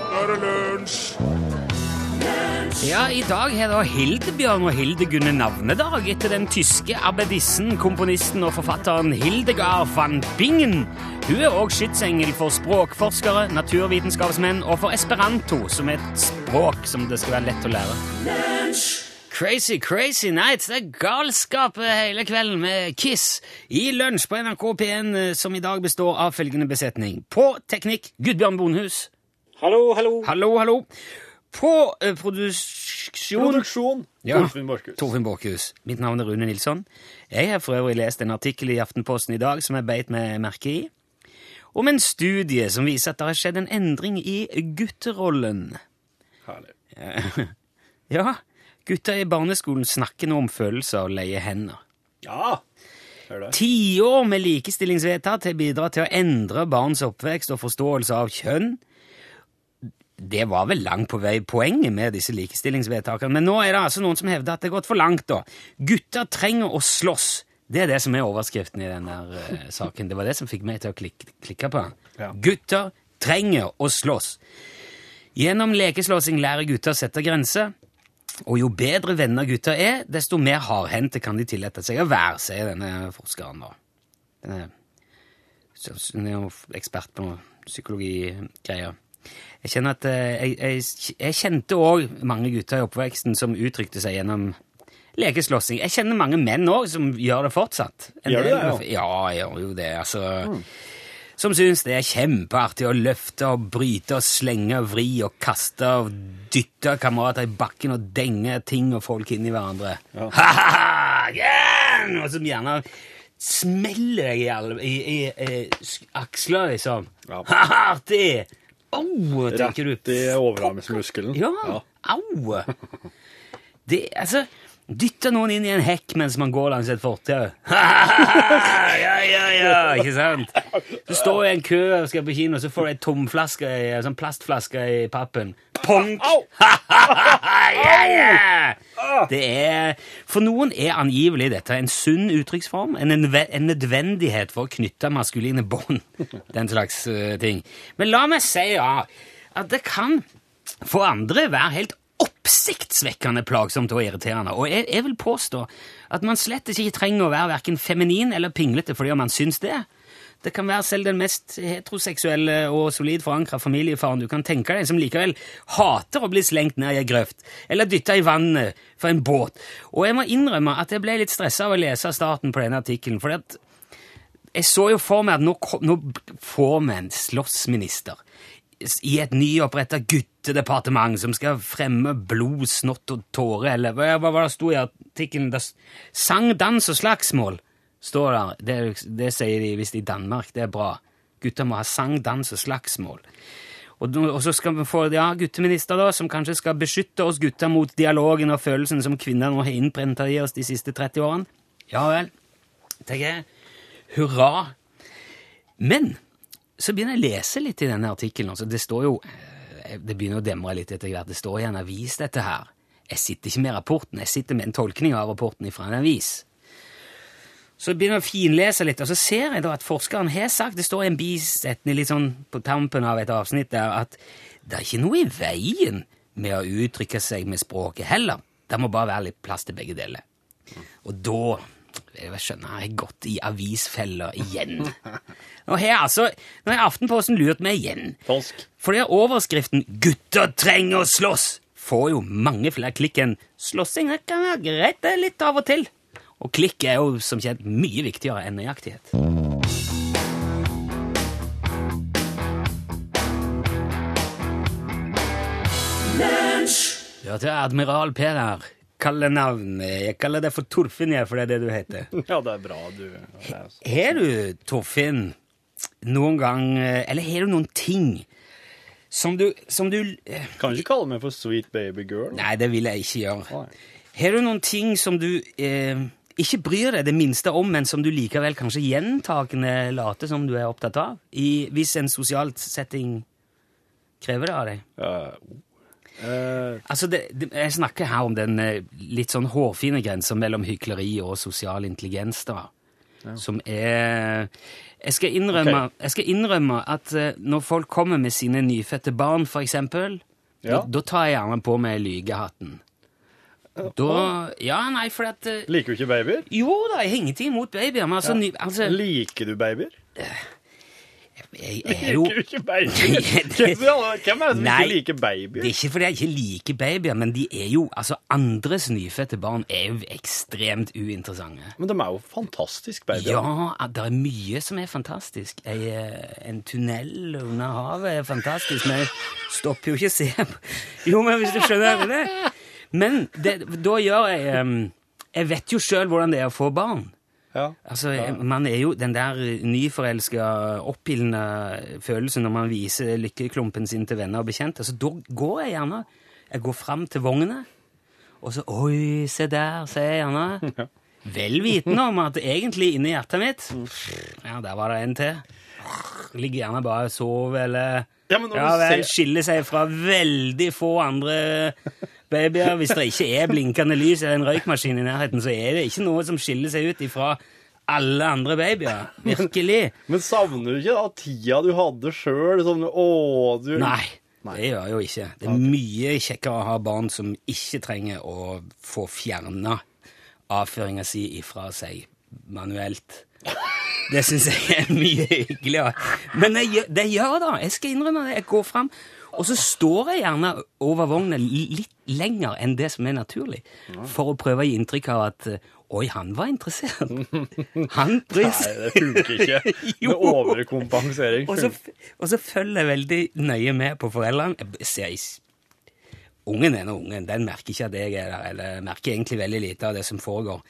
er det lunsj! Ja, I dag har da Hildebjørn og Hildegunne navnedag etter den tyske abbedissen, komponisten og forfatteren Hildegard van Bingen. Hun er òg skytsengel for språkforskere, naturvitenskapsmenn og for esperanto, som er et språk som det skal være lett å lære. Crazy, crazy nights. Det er galskap hele kvelden med Kiss i lunsj på NRK P1, eh, som i dag består av følgende besetning. På teknikk Gudbjørn Bonhus. Hallo, hallo. Hallo, hallo. På eh, produksjon Produksjon. Ja. Torfinn Borchhus. Torfinn Borchhus. Mitt navn er Rune Nilsson. Jeg har for øvrig lest en artikkel i Aftenposten i dag som jeg beit meg merke i, om en studie som viser at det har skjedd en endring i gutterollen. Herlig. Ja, gutter i barneskolen snakker nå om følelser og leier hender. Ja. Hør det. Tiår med likestillingsvedtak har bidratt til å endre barns oppvekst og forståelse av kjønn. Det var vel langt på vei poenget med disse likestillingsvedtakene, men nå er det altså noen som hevder at det har gått for langt. da. Gutter trenger å slåss. Det er det som er overskriften i denne uh, saken. Det var det som fikk meg til å klikke, klikke på den. Ja. Gutter trenger å slåss. Gjennom lekeslåssing lærer gutter å sette grenser. Og jo bedre venner gutter er, desto mer hardhendte kan de tillate seg å være, sier denne forskeren. da. Denne, hun er jo ekspert på psykologigreier. Jeg kjenner at eh, jeg, jeg, jeg kjente òg mange gutter i oppveksten som uttrykte seg gjennom lekeslåssing. Jeg kjenner mange menn òg som gjør det fortsatt. En Gjør du det, Ja, jeg gjør jo det. altså... Som syns det er kjempeartig å løfte og bryte og slenge og vri og kaste og dytte kamerater i bakken og denge ting og folk inn i hverandre. Ja. Ha-ha! Yeah! Og som gjerne smeller deg i, i, i, i aksler, liksom. Ja. Ha-ha, artig! Au, tenker du. Rett i overarmsmuskelen. Ja, au! Det, altså Dytte noen inn i en hekk mens man går langs et fortau. ja, ja, ja, ikke sant? Du står i en kø og skal på kino, så får du ei tomflaske, ei sånn plastflaske i pappen. Pong! ja, ja! Det er, for noen er angivelig dette en sunn uttrykksform, en, en nødvendighet for å knytte maskuline bånd. Den slags eh, ting. Men la meg si ja, at det kan for andre være helt oppsiktsvekkende plagsomt og irriterende. Og jeg, jeg vil påstå at man slett ikke trenger å være hverken feminin eller pinglete fordi man syns det. Det kan være selv den mest heteroseksuelle og solid forankra familiefaren du kan tenke deg, som likevel hater å bli slengt ned i ei grøft eller dytta i vannet for en båt. Og jeg må innrømme at jeg ble litt stressa av å lese starten på denne artikkelen. at jeg så jo for meg at nå, nå får vi en slåssminister i et nyoppretta guttedepartement som skal fremme blod, snott og tårer, eller hva, hva det sto i artikkelen? Sang, dans og slagsmål, står der. Det, det sier de visst i Danmark. Det er bra. Gutter må ha sang, dans og slagsmål. Og, og så skal vi få ja, gutteminister, da, som kanskje skal beskytte oss gutter mot dialogen og følelsen som kvinner nå har innprenta i oss de siste 30 årene. Ja vel, tenker jeg. Hurra. Men så begynner jeg å lese litt i denne artikkelen. Altså, det står jo eh, Det begynner å demre litt etter hvert. Det står i en avis, dette her. Jeg sitter ikke med rapporten, jeg sitter med en tolkning av rapporten fra en avis. Så begynner jeg å finlese litt, og så ser jeg da at forskeren har sagt Det står i en bisetning litt sånn på tampen av et avsnitt der at det er ikke noe i veien med å uttrykke seg med språket heller. Det må bare være litt plass til begge deler. Og da jeg skjønner, jeg har gått i avisfeller igjen. Nå har altså, nå har Aftenposten lurt meg igjen. Polsk. Fordi overskriften 'Gutter trenger å slåss' får jo mange flere klikk enn 'slåssing det kan være greit det er litt av og til'. Og klikk er jo som kjent mye viktigere enn nøyaktighet. Ja, til Admiral Peder. Kallenavn. Jeg kaller deg for Torfinn, jeg, for det er det du heter. Ja, det er bra du Har du, Torfinn, noen gang Eller har du noen ting som du, som du eh, Kan du ikke kalle meg for sweet baby girl? Nei, det vil jeg ikke gjøre. Har du noen ting som du eh, ikke bryr deg det minste om, men som du likevel kanskje gjentakende later som du er opptatt av? I, hvis en sosialt setting krever det av deg? Ja, Eh, Altså, det, det, Jeg snakker her om den eh, litt sånn hårfine grensa mellom hykleri og sosial intelligens. da. som er jeg skal, innrømme, okay. jeg skal innrømme at eh, når folk kommer med sine nyfødte barn, eksempel, Ja. da, da tar jeg gjerne på meg lygehatten. Da Ja, nei, fordi at Liker du ikke babyer? Jo da, jeg har ingenting imot babyer, men altså, ny, altså Liker du babyer? Jeg, jeg er jo Liker du ikke babyer? Hvem er det som Nei, ikke liker Det er ikke fordi jeg ikke liker babyer, men de er jo, altså andres nyfødte barn er jo ekstremt uinteressante. Men de er jo fantastisk babyer. Ja, det er mye som er fantastisk. Ei, eh, en tunnel under havet er fantastisk, men jeg stopper jo ikke å se på Jo, men hvis du skjønner det Men det, da gjør jeg Jeg vet jo sjøl hvordan det er å få barn. Ja. Altså, Man er jo den der nyforelska, oppildna følelsen når man viser lykkeklumpen sin til venner og bekjente. Så da går jeg gjerne Jeg går fram til vogna, og så Oi, se der, sier jeg gjerne. Vel vitende om at egentlig inni hjertet mitt Ja, der var det en til. Ligger gjerne bare og sover, eller Ja, men ja vel, skiller seg fra veldig få andre babyer. Hvis det ikke er blinkende lys eller en røykmaskin i nærheten, så er det ikke noe som skiller seg ut ifra alle andre babyer. Virkelig. Men savner du ikke da tida du hadde sjøl? Sånn Å, du Nei, det gjør jeg jo ikke. Det er mye kjekkere å ha barn som ikke trenger å få fjerna avføringa si ifra seg manuelt. Det syns jeg er mye hyggeligere. Men jeg, det gjør det. Jeg skal innrømme det. Jeg går fram, og så står jeg gjerne over vogna litt lenger enn det som er naturlig, for å prøve å gi inntrykk av at eh, Oi, han var interessert. Han bryr Nei, det funker ikke. Med overkompensering. Og så, og så følger jeg veldig nøye med på foreldrene. Jeg ser is- Ungen er nå ungen, den merker ikke at jeg er der, eller merker egentlig veldig lite av det som foregår.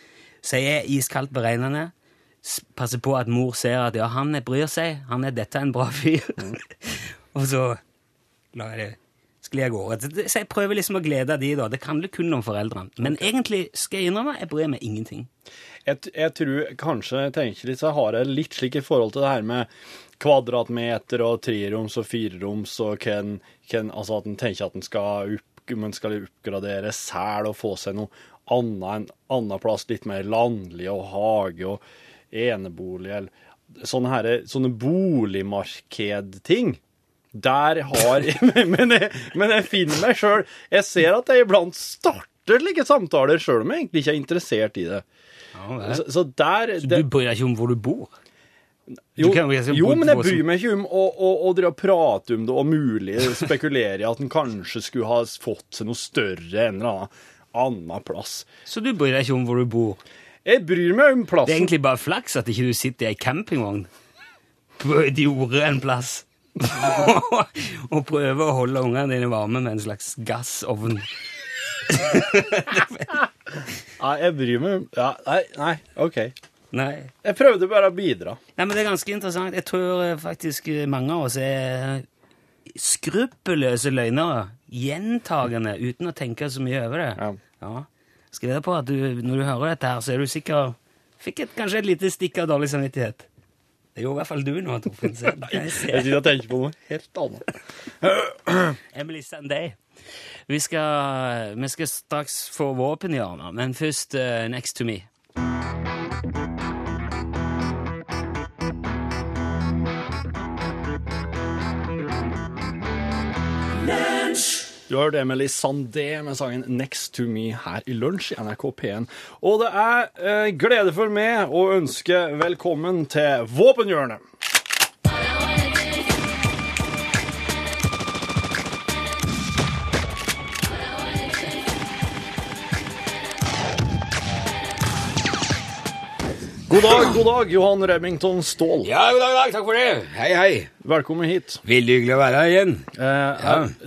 Så jeg er iskaldt beregnende, passer på at mor ser at ja, han bryr seg, han er dette en bra fyr. og så lar jeg det gårde. Så jeg prøver liksom å glede de da. Det handler kun om foreldrene. Men egentlig skal jeg innrømme, jeg bryr meg ingenting. Jeg, jeg tror kanskje tenker litt, så har jeg litt slik i forhold til det her med kvadratmeter og treroms og fireroms og hvem, Altså at en tenker at en skal, opp, man skal oppgradere sel og få seg noe annet en annen plass, litt mer landlig og hage og enebolig eller sånne, her, sånne boligmarkedting. Der har men, jeg, men jeg finner meg sjøl Jeg ser at jeg iblant starter slike samtaler sjøl om jeg egentlig ikke er interessert i det. Så, så der Så du bryr deg ikke om hvor du bor? jo, kan jo men jeg bryr meg ikke om å, å, å og prate om det, og mulig spekulere i at en kanskje skulle ha fått seg noe større en eller annen, annen plass. Så du bryr deg ikke om hvor du bor? Jeg bryr meg om plassen. Det er egentlig bare flaks at ikke du sitter i ei campingvogn på et jorde en plass og prøve å holde ungene dine varme med en slags gassovn. Nei, jeg bryr meg ja, Nei, nei, OK. Nei. Jeg prøvde bare å bidra. Nei, men det er ganske interessant. Jeg tror eh, faktisk eh, mange av oss er skruppelløse løgnere. Gjentagende, uten å tenke så mye over det. Ja. Ja. Skriv det på at du, når du hører dette her, så er du sikker Fikk et, kanskje et lite stikk av dårlig samvittighet. Det gjorde i hvert fall du nå, Torfinn. jeg sitter og tenker på noe helt annet. Emily Sandé. Vi skal, vi skal straks få våpenhjørner, men først uh, Next to me. Du har hørt Emily Sandé med sangen 'Next to Me' her i Lunsj i NRK P1. Og det er eh, for meg å ønske velkommen til Våpenhjørnet. God dag, god dag, Johan Remington Ståhl. Ja, god dag, dag. Takk for det. Hei, hei. Velkommen hit. Veldig hyggelig å være her igjen. Eh,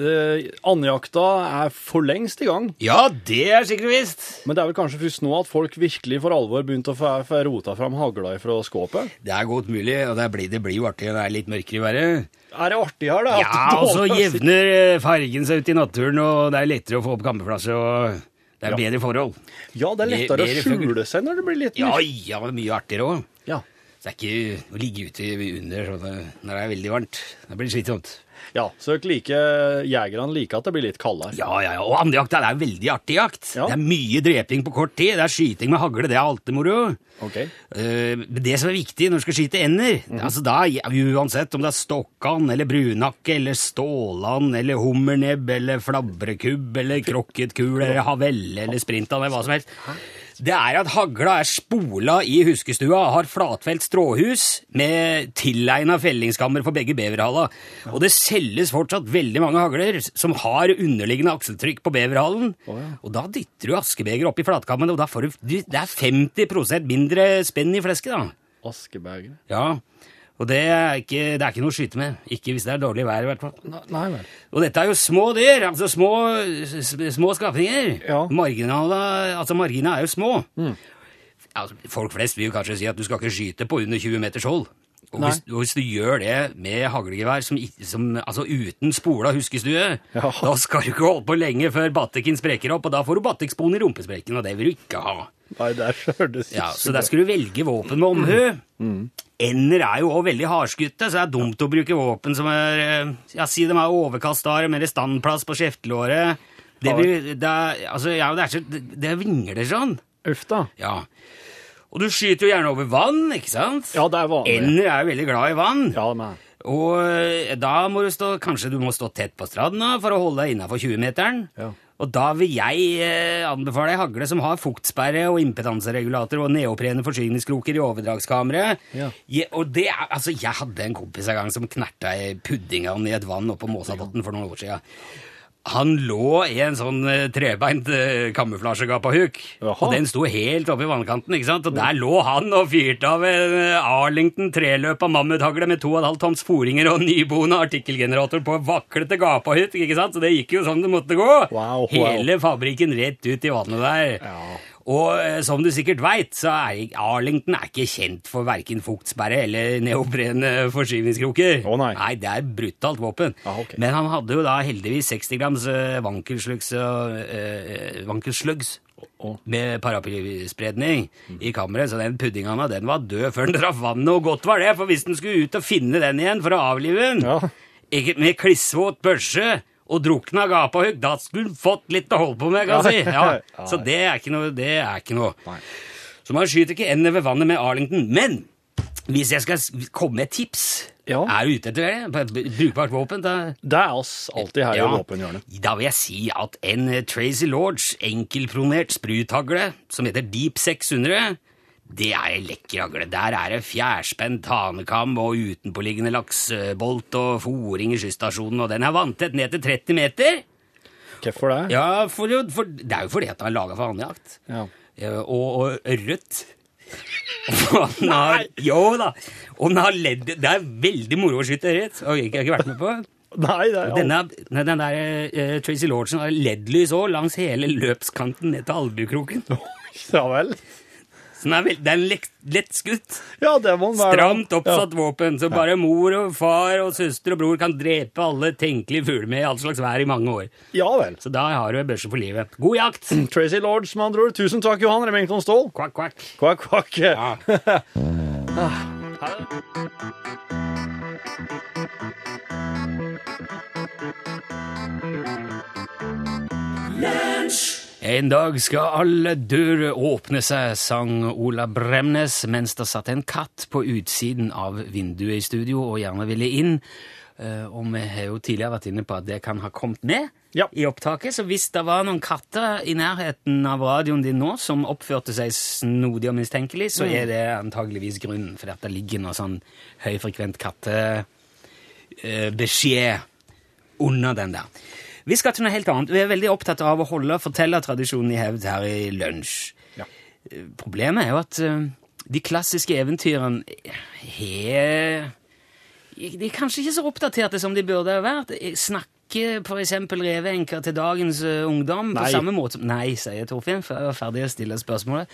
eh, Andjakta er for lengst i gang. Ja, det er sikkert visst. Men det er vel kanskje først nå at folk virkelig for alvor begynte å få få rota fram hagla fra skåpet? Det er godt mulig, og det blir, det blir jo artig når det er litt mørkere i været. Er det artig her, da? Ja, og så jevner eh, fargen seg ut i naturen, og det er lettere å få opp kampeplasser, og det er Ja. bedre forhold. Ja, det er lettere å skjule seg når det blir litt Ja, ja, det er mye artigere òg. Ja. Det er ikke å ligge ute under sånn, når det er veldig varmt. Det blir slitsomt. Ja, så dere liker, jegerne liker at det blir litt kaldere. Ja, ja, ja. Og andejakt er jo veldig artig jakt. Ja. Det er mye dreping på kort tid. Det er skyting med hagle, det er alltid moro. Ok. Uh, det som er viktig når du skal skyte ender, altså da, uansett om det er stokkan eller brunakke eller stålan eller hummernebb eller flabrekubb eller krokketkul eller havelle eller sprintan eller hva som helst, det er at hagla er spola i huskestua, har flatfelt stråhus med tilegna fellingskammer for begge beverhala. Og det selges fortsatt veldig mange hagler som har underliggende akseltrykk på beverhalen. Og da dytter du askebeger opp i flatkammene, og da får du du- Det er 50% mindre spenn i flesket, da. Askebeger. Ja, og det er, ikke, det er ikke noe å skyte med. Ikke hvis det er dårlig vær, i hvert fall. Nei, nei. Og dette er jo små dyr, altså små, små skapninger. Ja. Marginale, altså marginene er jo små. Altså, folk flest vil jo kanskje si at du skal ikke skyte på under 20 meters hold. Og hvis, og hvis du gjør det med haglgevær som, som, altså uten spola huskestue, Ja. da skal du ikke holde på lenge før batteken spreker opp, og da får du battikspon i rumpesprekken, og det vil du ikke ha. Nei, der hørtes Ja, så der skal du velge våpen med omhu. Ender er jo også veldig hardskutte, så det er dumt å bruke våpen som er eh, Ja, si de er overkastare med standplass på skjeftelåret. Det, blir, det, er, altså, ja, det, er så, det, det vingler sånn. Uff da. Ja. Og du skyter jo gjerne over vann, ikke sant? Ja, det er vanlig. Ender er jo veldig glad i vann. Ja, men Og eh, da må du stå, kanskje du må stå tett på stranda for å holde deg innafor 20-meteren. Ja. Og da vil jeg eh, anbefale ei hagle som har fuktsperre og impedanseregulator og neoprene forsyningskroker i overdragskammeret. Ja. Og det altså, jeg hadde en kompis en gang som knerta ei puddingand i et vann oppe på Måsabotn for noen år siden. Han lå i en sånn eh, trebeint uh, kamuflasjegapahuk, og den sto helt oppe i vannkanten, ikke sant? Og der lå han og fyrte av en eh, Arlington treløpa mammuthagle med 2,5 tons foringer og nyboende artikkelgenerator på vaklete gapahut, ikke sant? Så det gikk jo sånn det måtte gå. Wow, wow. Hele fabrikken rett ut i vannet der. Ja. Og eh, som du sikkert veit, så er Arlington er ikke kjent for verken fuktsperre eller neoprene forskyvningskroker. Å, nei. nei, det er brutalt våpen. Ah, okay. Men han hadde jo da heldigvis 60 grams eh, vankelslugs uh, eh, oh. Med paraplyspredning i kammeret, så den puddinga den var død før den traff vannet, og godt var det, for hvis den skulle ut og finne den igjen for å avlive den, Ja. ikke med klissvåt børse og drukna gapahugg, da skulle du fått litt å holde på med, kan jeg si. Ja. Ja. Så det er ikke noe. Det er ikke noe. Så man skyter ikke ender ved vannet med Arlington. Men hvis jeg skal komme med et tips Ja. Er du ute etter det? Brukbart våpen? Da, Det er oss alltid her i våpenhjørnet. da vil jeg si at en Tracy Lords enkelpronert spruthagle som heter Deep 600, det er en lekker hagle. Der er det fjærspent hanekam og utenpåliggende laksebolt og fòring i skysstasjonen, og den er vanntett ned til 30 meter. Hvorfor det? Ja, for, for, det er jo fordi at den er laga for andejakt. Ja. Ja, og, og ørret. Den har, jo da. Og den har ledd Det er veldig moro å skyte ørret. Jeg har ikke vært med på. Nei, det er Denne, den der uh, Tracy Lordsen har leddlys òg langs hele løpskanten ned til albuekroken. Ja vel. Så den er, veld, det er lett, lett skutt. Ja, det må den være. Stramt oppsatt våpen, så bare mor og far og søster og bror kan drepe alle tenkelige fugler med i all slags vær i mange år. Ja, ja vel. Så da har du ei børse for livet. God jakt! Tracy Lords, med andre ord. Tusen takk, Johan Remington Ståhl. Kvakk, kvakk. Kvakk, kvakk. Ja. En dag skal alle dører åpne seg, sang Ola Bremnes mens det satt en katt på utsiden av vinduet i studio og gjerne ville inn. Eh, Og vi har jo tidligere vært inne på at det kan ha kommet med Ja. i opptaket, så hvis det var noen katter i nærheten av radioen din nå som oppførte seg snodig og mistenkelig, så er det antageligvis grunnen, for at det ligger noe sånn høyfrekvent kattebeskjed under den der. Vi skal til noe helt annet. Vi er veldig opptatt av å holde fortellertradisjonen i hevd her i lunsj. Ja. Eh, Problemet er jo at eh, de klassiske eventyrene har De er kanskje ikke så oppdaterte som de burde ha vært. Jeg Snakker f.eks. reveenker til dagens eh, ungdom på Nei. samme måte som Nei, sier Torfinn, for jeg var ferdig å stille spørsmålet.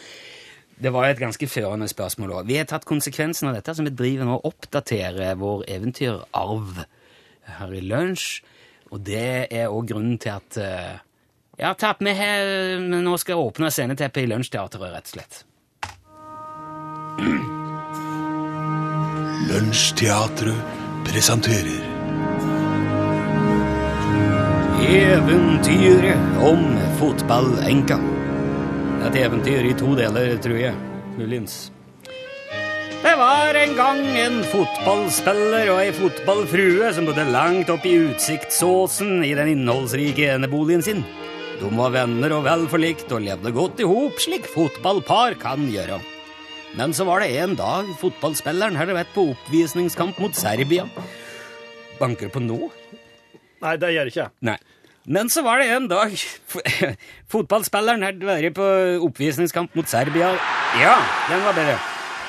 Det var et ganske førende spørsmål òg. Vi har tatt konsekvensen av dette, så vi driver nå og oppdaterer vår eventyrarv her i lunsj. Og det er òg grunnen til at eh, Ja, til at vi har, nå skal åpne sceneteppet i Lunsjteatret, rett og slett. Lunsjteatret presenterer Eventyret om fotballenka. Det er et eventyr i to deler, tror jeg. Muligens. Det var en gang en fotballspiller og ei fotballfrue som bodde langt oppe i utsiktsåsen i den innholdsrike eneboligen sin. De var venner og vel forlikt og levde godt i hop, slik fotballpar kan gjøre. Men så var det en dag fotballspilleren hadde vært på oppvisningskamp mot Serbia. Banker på nå? Nei, det gjør ikke jeg. Nei. Men så var det en dag fotballspilleren hadde vært på oppvisningskamp mot Serbia. Ja, den var bedre.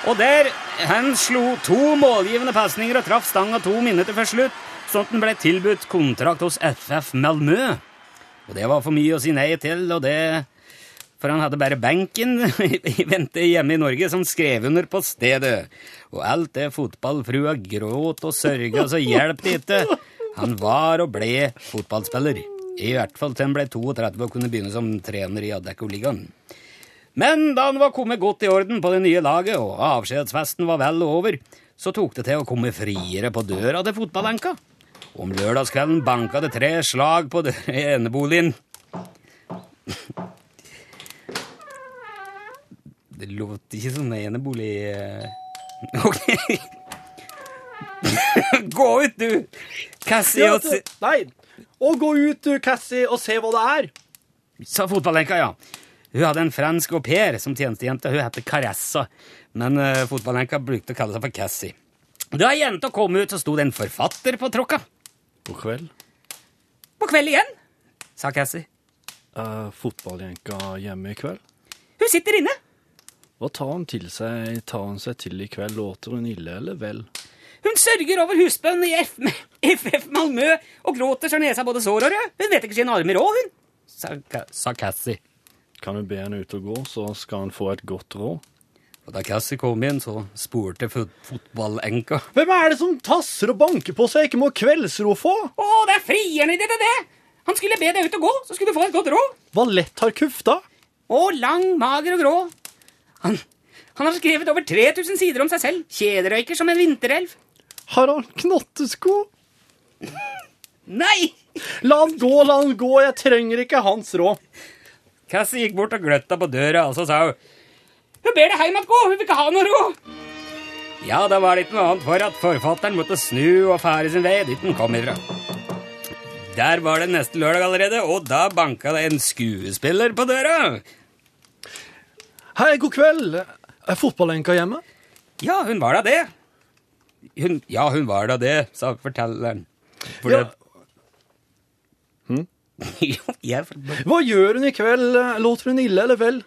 Og der han slo to målgivende pasninger og traff stanga to minutter før slutt, sånn at han ble tilbudt kontrakt hos FF Malmö. Og det var for mye å si nei til, og det For han hadde bare benken i vente hjemme i Norge som skrev under på stedet. Og alt det fotballfrua gråt og sørga, så hjelp det ikke. Han var og ble fotballspiller. I hvert fall til han ble 32 og kunne begynne som trener i Adecco-ligaen. Men da han var kommet godt i orden på det nye laget, og avskjedsfesten var vel over, så tok det til å komme friere på døra til fotballenka. Om lørdagskvelden banka det tre slag på eneboligen. Det låter ikke som en enebolig eh. Ok. Gå ut, du! Cassie og se- Nei! Og gå ut, du, Cassie, og se hva det er. Sa fotballenka, ja. Hun hadde en fransk au pair som tjenestejente. Hun het Caressa, men uh, fotballenka brukte å kalle seg for Cassie. Da jenta kom ut, så sto det en forfatter på tråkka. God kveld. På kveld igjen, sa Cassie. Er fotballjenka hjemme i kveld? Hun sitter inne. Hva tar hun til seg, tar hun seg til i kveld? Låter hun ille eller vel? Hun sørger over husbønn i F FF Malmö og gråter så nesa både sår og rød. Hun vet ikke sine armer òg, hun, sa, sa Cassie. Kan du be henne ut og gå, så skal han få et godt råd? Og da Cassie kom inn, så spurte fot fotballenka. Hvem er det som tasser og banker på så jeg ikke må kveldsro få? Å, det er frierne dine, det! Han skulle be deg ut og gå, så skulle du få et godt råd. Hva lett har kufta? Å, lang, mager og grå. Han, han har skrevet over 3000 sider om seg selv. Kjederøyker som en vinterelv. Har han knottesko? Nei! La han gå, la han gå, jeg trenger ikke hans råd. Cassie gikk bort og gløtta på døra, og så sa hun Hun ber deg heim att gå, hun vil ikke ha noe ro. Ja, da var det ikke noe annet for at forfatteren måtte snu og fære sin vei dit den kom ifra. Der var det neste lørdag allerede, og da banka det en skuespiller på døra. Hei, god kveld. Er fotballenka hjemme? Ja, hun var da det. Hun, ja, hun var da det, sa fortelleren. For Ja. det Hva gjør hun i kveld? Låter hun ille eller vel?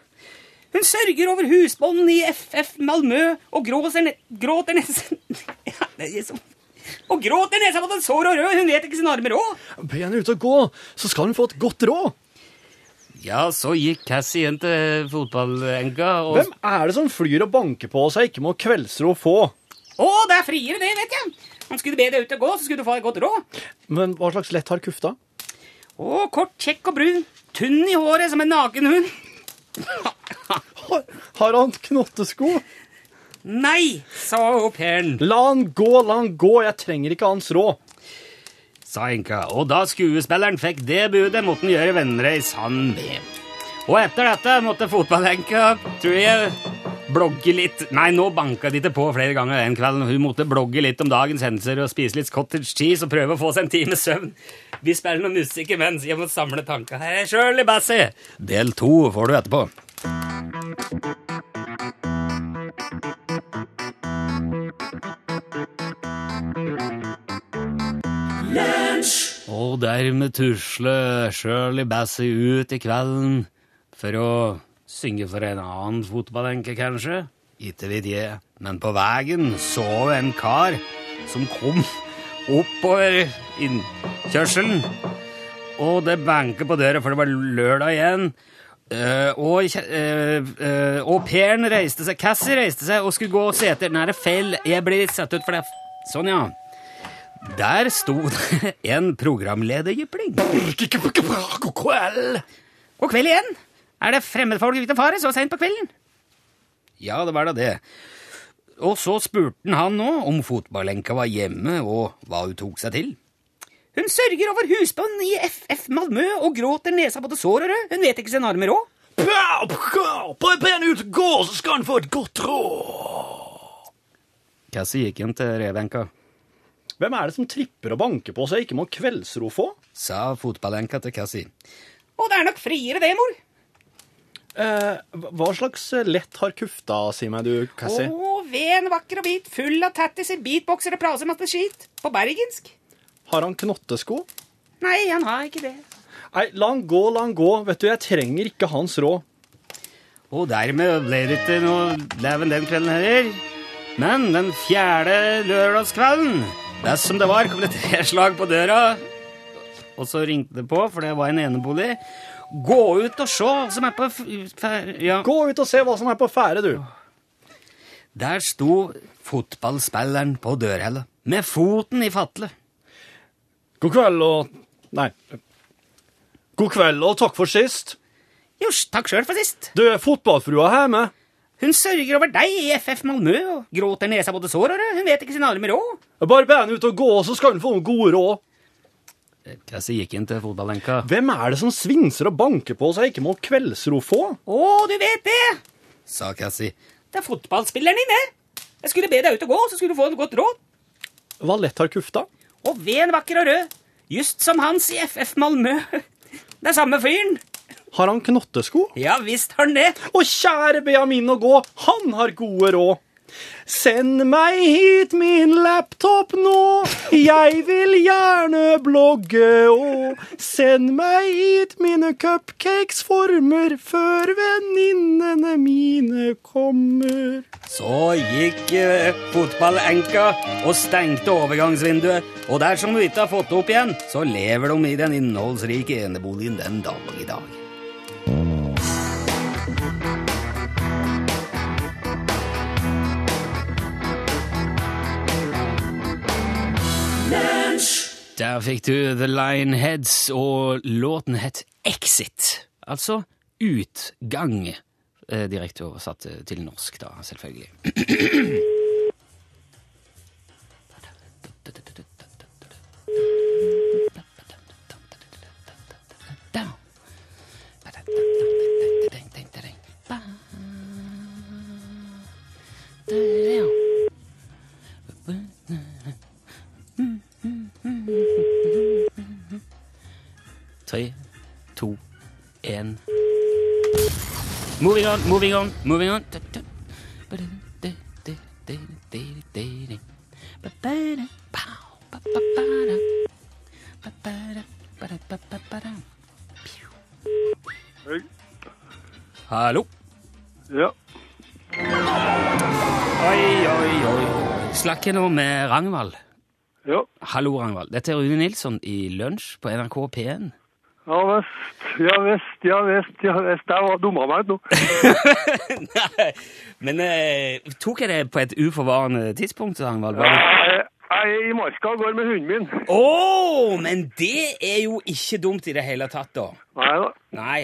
Hun sørger over husbånden i FF Malmö og gråter, ne gråter nesten ja, det er så... Og gråter nesa på den sår og rød, hun vet ikke sin arme råd. Be henne ut og gå, så skal hun få et godt råd. Ja, så gikk Cassie igjen til fotballenka og Hvem er det som flyr og banker på seg ikke må kveldsro få? Å, det er friere, det, vet jeg! Han skulle be deg ut og gå, så skulle du få et godt råd. Men hva slags lett har kufta? Å, kort, kjekk og brun. Tunn i håret som en naken hund. Har, har han knottesko? Nei, sa au pairen. La han gå, la han gå, jeg trenger ikke hans råd. sa enka, og da skuespilleren fikk det budet, måtte han gjøre venner i sann med. Og etter dette måtte fotballenka, tror jeg, blogge litt Nei, nå banka de det på flere ganger den kvelden. Hun måtte blogge litt om dagens hendelser og spise litt cottage cheese og prøve å få seg en times søvn. Vi spiller noe musikk imens. Jeg må samle tanker. Er Shirley Bassey. Del to får du etterpå. Og dermed tusle Shirley Bassey ut i kvelden for å synge for en annen fotballenke, kanskje. Ikke vet jeg. Men på veien så en kar som kom oppover innkjørselen. Og det banket på døra, for det var lørdag igjen. Uh, og uh, eh, au pairen reiste seg, Cassie reiste seg og skulle gå og se etter. Nei, det er feil. Jeg blir litt satt ut for det. Sånn, ja. Der sto det en programlederjypling. God kveld. God kveld igjen! Er det fremmedfolk ute og fare så seint på kvelden? Ja, det var da det. Og så spurte han nå om fotballenka var hjemme, og hva hun tok seg til. Hun sørger over husbånd i FF Malmö og gråter nesa både sår og rød. Hun vet ikke sin arme råd. På en ut og gå, så skal han få et godt råd. Cassie gikk inn til revenka. Hvem er det som tripper og banker på så jeg ikke må kveldsro få? sa fotballenka til Cassie. Og det er nok friere det, mor. Eh, hva slags lett har kufta, si meg du, Cassie? Å, ven, vakker og hvit, full av tattiser, beatboxer og prasematte skit. På bergensk. Har han knottesko? Nei, han har ikke det. Nei, la han gå, la han gå. Vet du, jeg trenger ikke hans råd. Og dermed ble det ikke noe leven den kvelden heller. Men den fjerde lørdagskvelden, som det var, kom det tre slag på døra. Og så ringte det på, for det var en enebolig. Gå ut og se hva som er på f- f- Ja. Gå ut og se hva som er på ferde, du. Der sto fotballspilleren på dørhellet, med foten i fatle. God kveld og Nei. God kveld og takk for sist. Jo, takk sjøl for sist. Du, fotballfrua er hjemme. Hun sørger over deg i FF Malmö og gråter nesa både sår og rød. Hun vet ikke sin arme råd. Bare be han ut og gå, så skal hun få noen gode råd. Cassie gikk inn til fotballenka. Hvem er det som svinser og banker på så jeg ikke må kveldsro få? Å, du vet det, sa Cassie. Det er fotballspilleren din, det. Jeg skulle be deg ut og gå, så skulle du få en godt råd. Hva lett har kufta? Og ven vakker og rød, just som Hans i FF Malmö. Det er samme fyren. Har han knottesko? Ja visst har han det. Å, kjære Benjamin å gå, han har gode råd. Send meg hit min laptop nå, jeg vil gjerne blogge og Send meg hit mine cupcakes-former før venninnene mine kommer. Så gikk eh, fotballenka og stengte overgangsvinduet. Og dersom du ikke har fått det opp igjen, så lever de i den innholdsrike eneboligen den dag i dag. Der fikk du The Lionheads, og låten het Exit. Altså utgang. Eh, Direkte oversatt eh, til norsk, da, selvfølgelig. Tre, to, én Moving on, moving on, moving on. Hei. Hallo. Ja. Oi, oi, oi. Snakker nå med Ragnvald. Ja. Hallo, Ragnvald. Dette er Rune Nilsson i Lunsj på NRK P1. Ja visst, ja visst, ja visst, ja visst. Var dumma meg nå. Nei, men eh, tok jeg det på et uforvarende tidspunkt, Ragnvald? Ja, Jeg, jeg er i marka og går med hunden min. Å, men det er jo ikke dumt i det hele tatt, da. Nei da. Nei.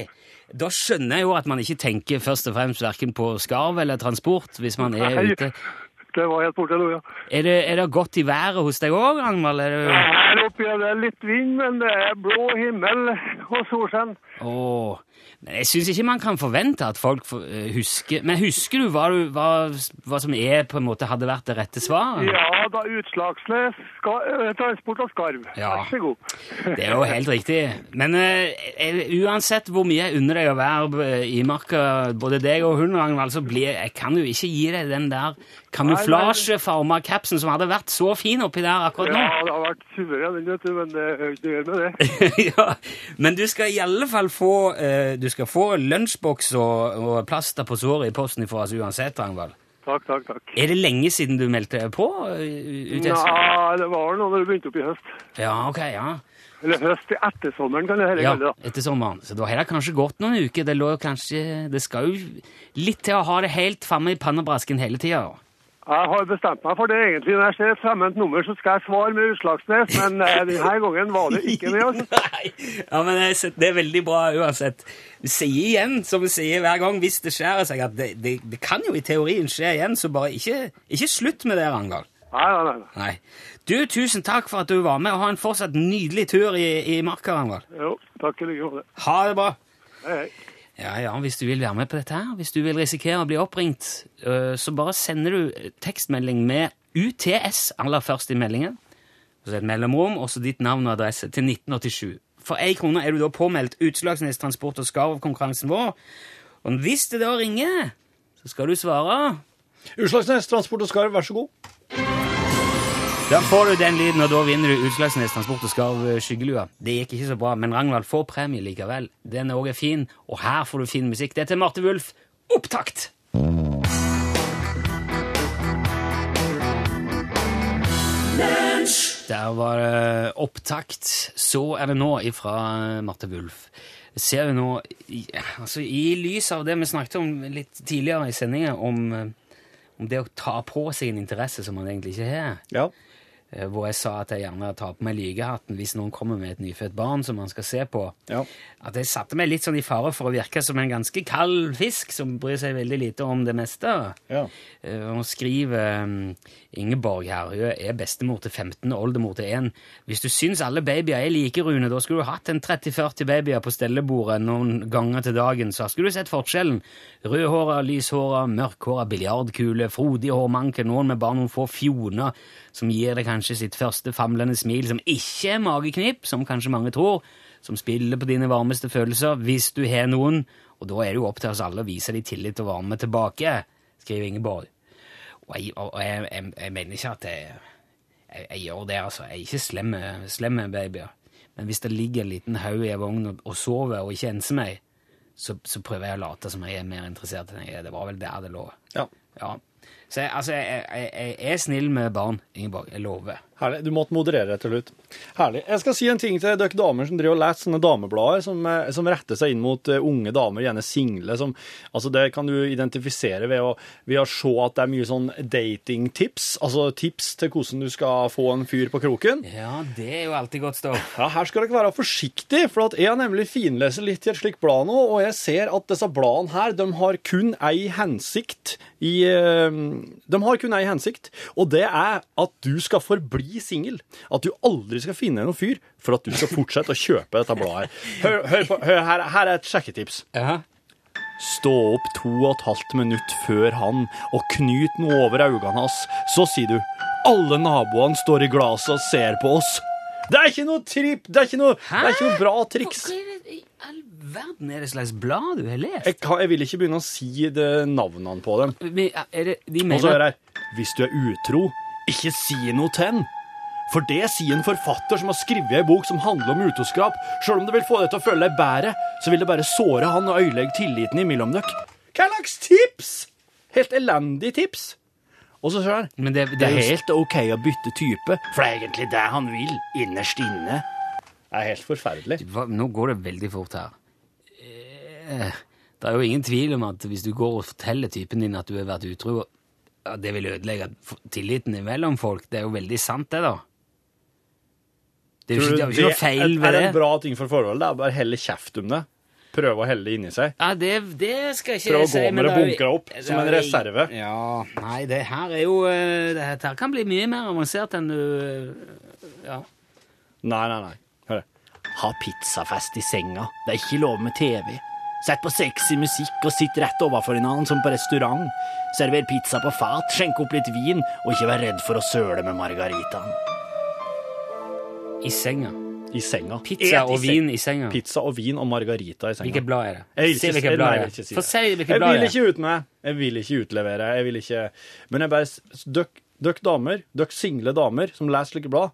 Da skjønner jeg jo at man ikke tenker først og fremst verken på skarv eller transport hvis man er Nei. ute. Det var helt borte ja. Er det, er det godt i været hos deg òg, Ragnvald? Er det... Her oppe er det litt vind, men det er blå himmel og solskinn. Oh. men jeg syns ikke man kan forvente at folk eh, husker Men husker du hva, du hva, hva som er på en måte hadde vært det rette svaret? Ja da, utslagsnes, ska, eh, transport av skarv. Ja. Vær så god. Det er jo helt riktig. Men eh, uansett hvor mye jeg unner deg å være i marka, både deg og hun, Ragnvald, så blir jeg kan jo ikke gi deg den der kamuflasjefarma capsen som hadde vært så fin oppi der akkurat nå. Ja, det har vært suveren, den, vet du, men det er ikke gjøre med det. ja, men du skal i alle fall få uh, få lunsjboks og, og plaster på såret i posten fra oss uansett, Ragnvald. Takk, takk, takk. Er det lenge siden du meldte på? eh. Nei, det var nå da du begynte opp i høst. Ja, ok, ja. Eller høst til ettersommeren, kan jeg heller Ja, kalle det. etter sommeren. Så da har det kanskje gått noen uker. Det lå kanskje Det skal jo litt til å ha det helt framme i pannebrasken hele tida. Jeg har bestemt meg for det egentlig. Når jeg ser et fremmed nummer, så skal jeg svare med Utslagsnes, men eh, denne gangen var det ikke med oss. Nei, ja, men det er veldig bra uansett. Du sier igjen, som du sier hver gang, hvis det skjærer seg, at det, det, det kan jo i teorien skje igjen, så bare ikke, ikke slutt med det, Ragnvald. Nei, nei, nei. nei. Du, tusen takk for at du var med, og ha en fortsatt nydelig tur i, i marka, Rangvald. Jo, takk i like måte. Ha det bra. Hei, hei. Ja, ja, hvis du vil være med på dette her, hvis du vil risikere å bli oppringt, øh, så bare sender du tekstmelding med UTS aller først i meldingen, så et mellomrom, og så ditt navn og adresse til 1987. For én krone er du da påmeldt Utslagsnes Transport og Skarv-konkurransen vår, og hvis det da ringer, så skal du svare. Utslagsnes Transport og Skarv, vær så god. Da får du den lyden, og da vinner du Utslagsnes Transport og Skarv eh, skyggelua. Det gikk ikke så bra, men Ragnvald får premie likevel. Den òg er fin, og her får du fin musikk. Dette er Marte Wulf. Opptakt! Der var det opptakt. Så er det nå ifra Marte Wulf. Ser vi nå altså, I lys av det vi snakket om litt tidligere i sendinga, om, eh, om det å ta på seg en interesse som man egentlig ikke har Ja. Eh, hvor jeg sa at jeg gjerne tar på meg lygehatten hvis noen kommer med et nyfødt barn som man skal se på. Ja. At jeg satte meg litt sånn i fare for å virke som en ganske kald fisk som bryr seg veldig lite om det meste. Ja. Hun skriver um, Ingeborg her, hun er bestemor til 15 og oldemor til 1. Hvis du syns alle babyer er like, Rune, da skulle du hatt en 30-40 babyer på stellebordet noen ganger til dagen, så skulle du sett forskjellen. Rødhåra, lyshåra, mørkhåra, biljardkule, frodig hårmanke, noen med bare noen få fjoner som gir deg kanskje sitt første famlende smil, som ikke er mageknip, som kanskje mange tror, som spiller på dine varmeste følelser, hvis du har noen, og da er det jo opp til oss alle å vise dem tillit og varme tilbake, skriver Ingeborg. Og jeg, og jeg, jeg, jeg mener ikke at jeg, gjør det, altså. Jeg er ikke slemme, slemme babyer. Men hvis det ligger en liten haug i en vogn og, og sover og ikke enser meg, så, så prøver jeg å late som jeg er mer interessert enn jeg er. Det var vel der det lå. ja. Ja. Så jeg, altså, jeg, jeg, jeg er snill med barn, Ingeborg. Jeg lover. Herlig. Du måtte moderere deg til slutt. Herlig. Jeg skal si en ting til dere damer som driver og leser sånne dameblader som, eh, som retter seg inn mot eh, unge damer, gjerne single. Som, altså det kan du identifisere ved å, ved å se at det er mye sånn datingtips. Altså tips til hvordan du skal få en fyr på kroken. Ja, det er jo alltid godt stoff. Ja, Her skal dere være forsiktige, for at jeg har nemlig finlest litt i et slikt blad nå, og jeg ser at disse bladene her, de har kun ei hensikt i eh, De har kun ei hensikt, og det er at du skal forbli singel. At du aldri skal finne noen fyr for at du skal fortsette å kjøpe dette bladet. her. Hør, hør på, hør, her, her er et sjekketips. Ja. Stå opp to og et halvt minutt før han og knyt noe over øynene hans. Så sier du alle naboene står i glasset og ser på oss. Det er ikke noe tripp, det er ikke noe, det er ikke noe bra triks. Det all verden er det slags blad du har lest? Jeg, kan, jeg vil ikke begynne å si det, navnene på dem. Men, det, de Og så mener er det Hvis du er utro, ikke si noe til. For det sier en forfatter som har skrevet ei bok som handler om utroskap. Sjøl om det vil få deg til å føle deg bedre, så vil det bare såre han og ødelegge tilliten imellom dere. Hva slags tips? Helt elendig tips. Og så sier han Men det, Det er helt OK å bytte type, for det er egentlig det han vil, innerst inne. Det er helt forferdelig. Hva, Nå går det veldig fort her. Eh, Det er jo ingen tvil om at hvis du går og forteller typen din at du har vært utro, at det vil ødelegge f- tilliten imellom folk. Det er jo veldig sant, det, da. Det er jo ikke, det er jo ikke noe feil er, ved er det. det en bra ting for forholdet? Det er bare helle kjeft om det. Prøve å helle det inni seg. Ja, det, det skal ikke Prøv å jeg si. gå med det er jo- bunkra opp som en er reserve. Ja, nei, det her er jo eh, Det her kan bli mye mer avansert enn du Ja. Nei, nei, nei. Ha pizzafest i senga. Det er ikke lov med TV. Sett på sexy musikk og sitt rett overfor hverandre som på restaurant. Server pizza på fat, skjenk opp litt vin, og ikke vær redd for å søle med margaritaen. I senga. I senga. Pizza Et og seng- vin i senga. Pizza og vin og margarita i senga. Hvilket blad er det? Jeg vil Si ikke, hvilket blad jeg det er. Få si hvilket blad vil det er. ikke ut med. Jeg vil ikke utlevere. Jeg vil ikke Men jeg bare døkk dere damer, dere single damer som leser slike blad,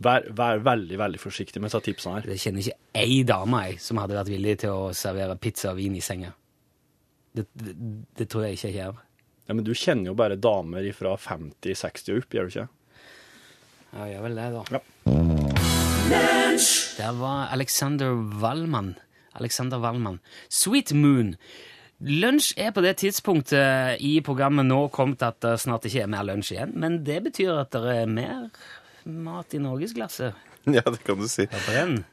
vær, vær veldig, veldig forsiktig med disse tipsene her. Jeg kjenner ikke ei dame jeg, som hadde vært villig til å servere pizza og vin i senga. Det, det, det tror jeg ikke jeg gjør. Ja, Men du kjenner jo bare damer fra 50-60 og opp, gjør du ikke? Ja, gjør vel det, da. Ja. Der var Alexander Wallmann. Alexander Wallmann. Sweet Moon. Lunsj er på det tidspunktet i programmet nå kommet at det snart ikke er mer lunsj igjen, men det betyr at det er mer mat i norgesglasset. Ja, det kan du si.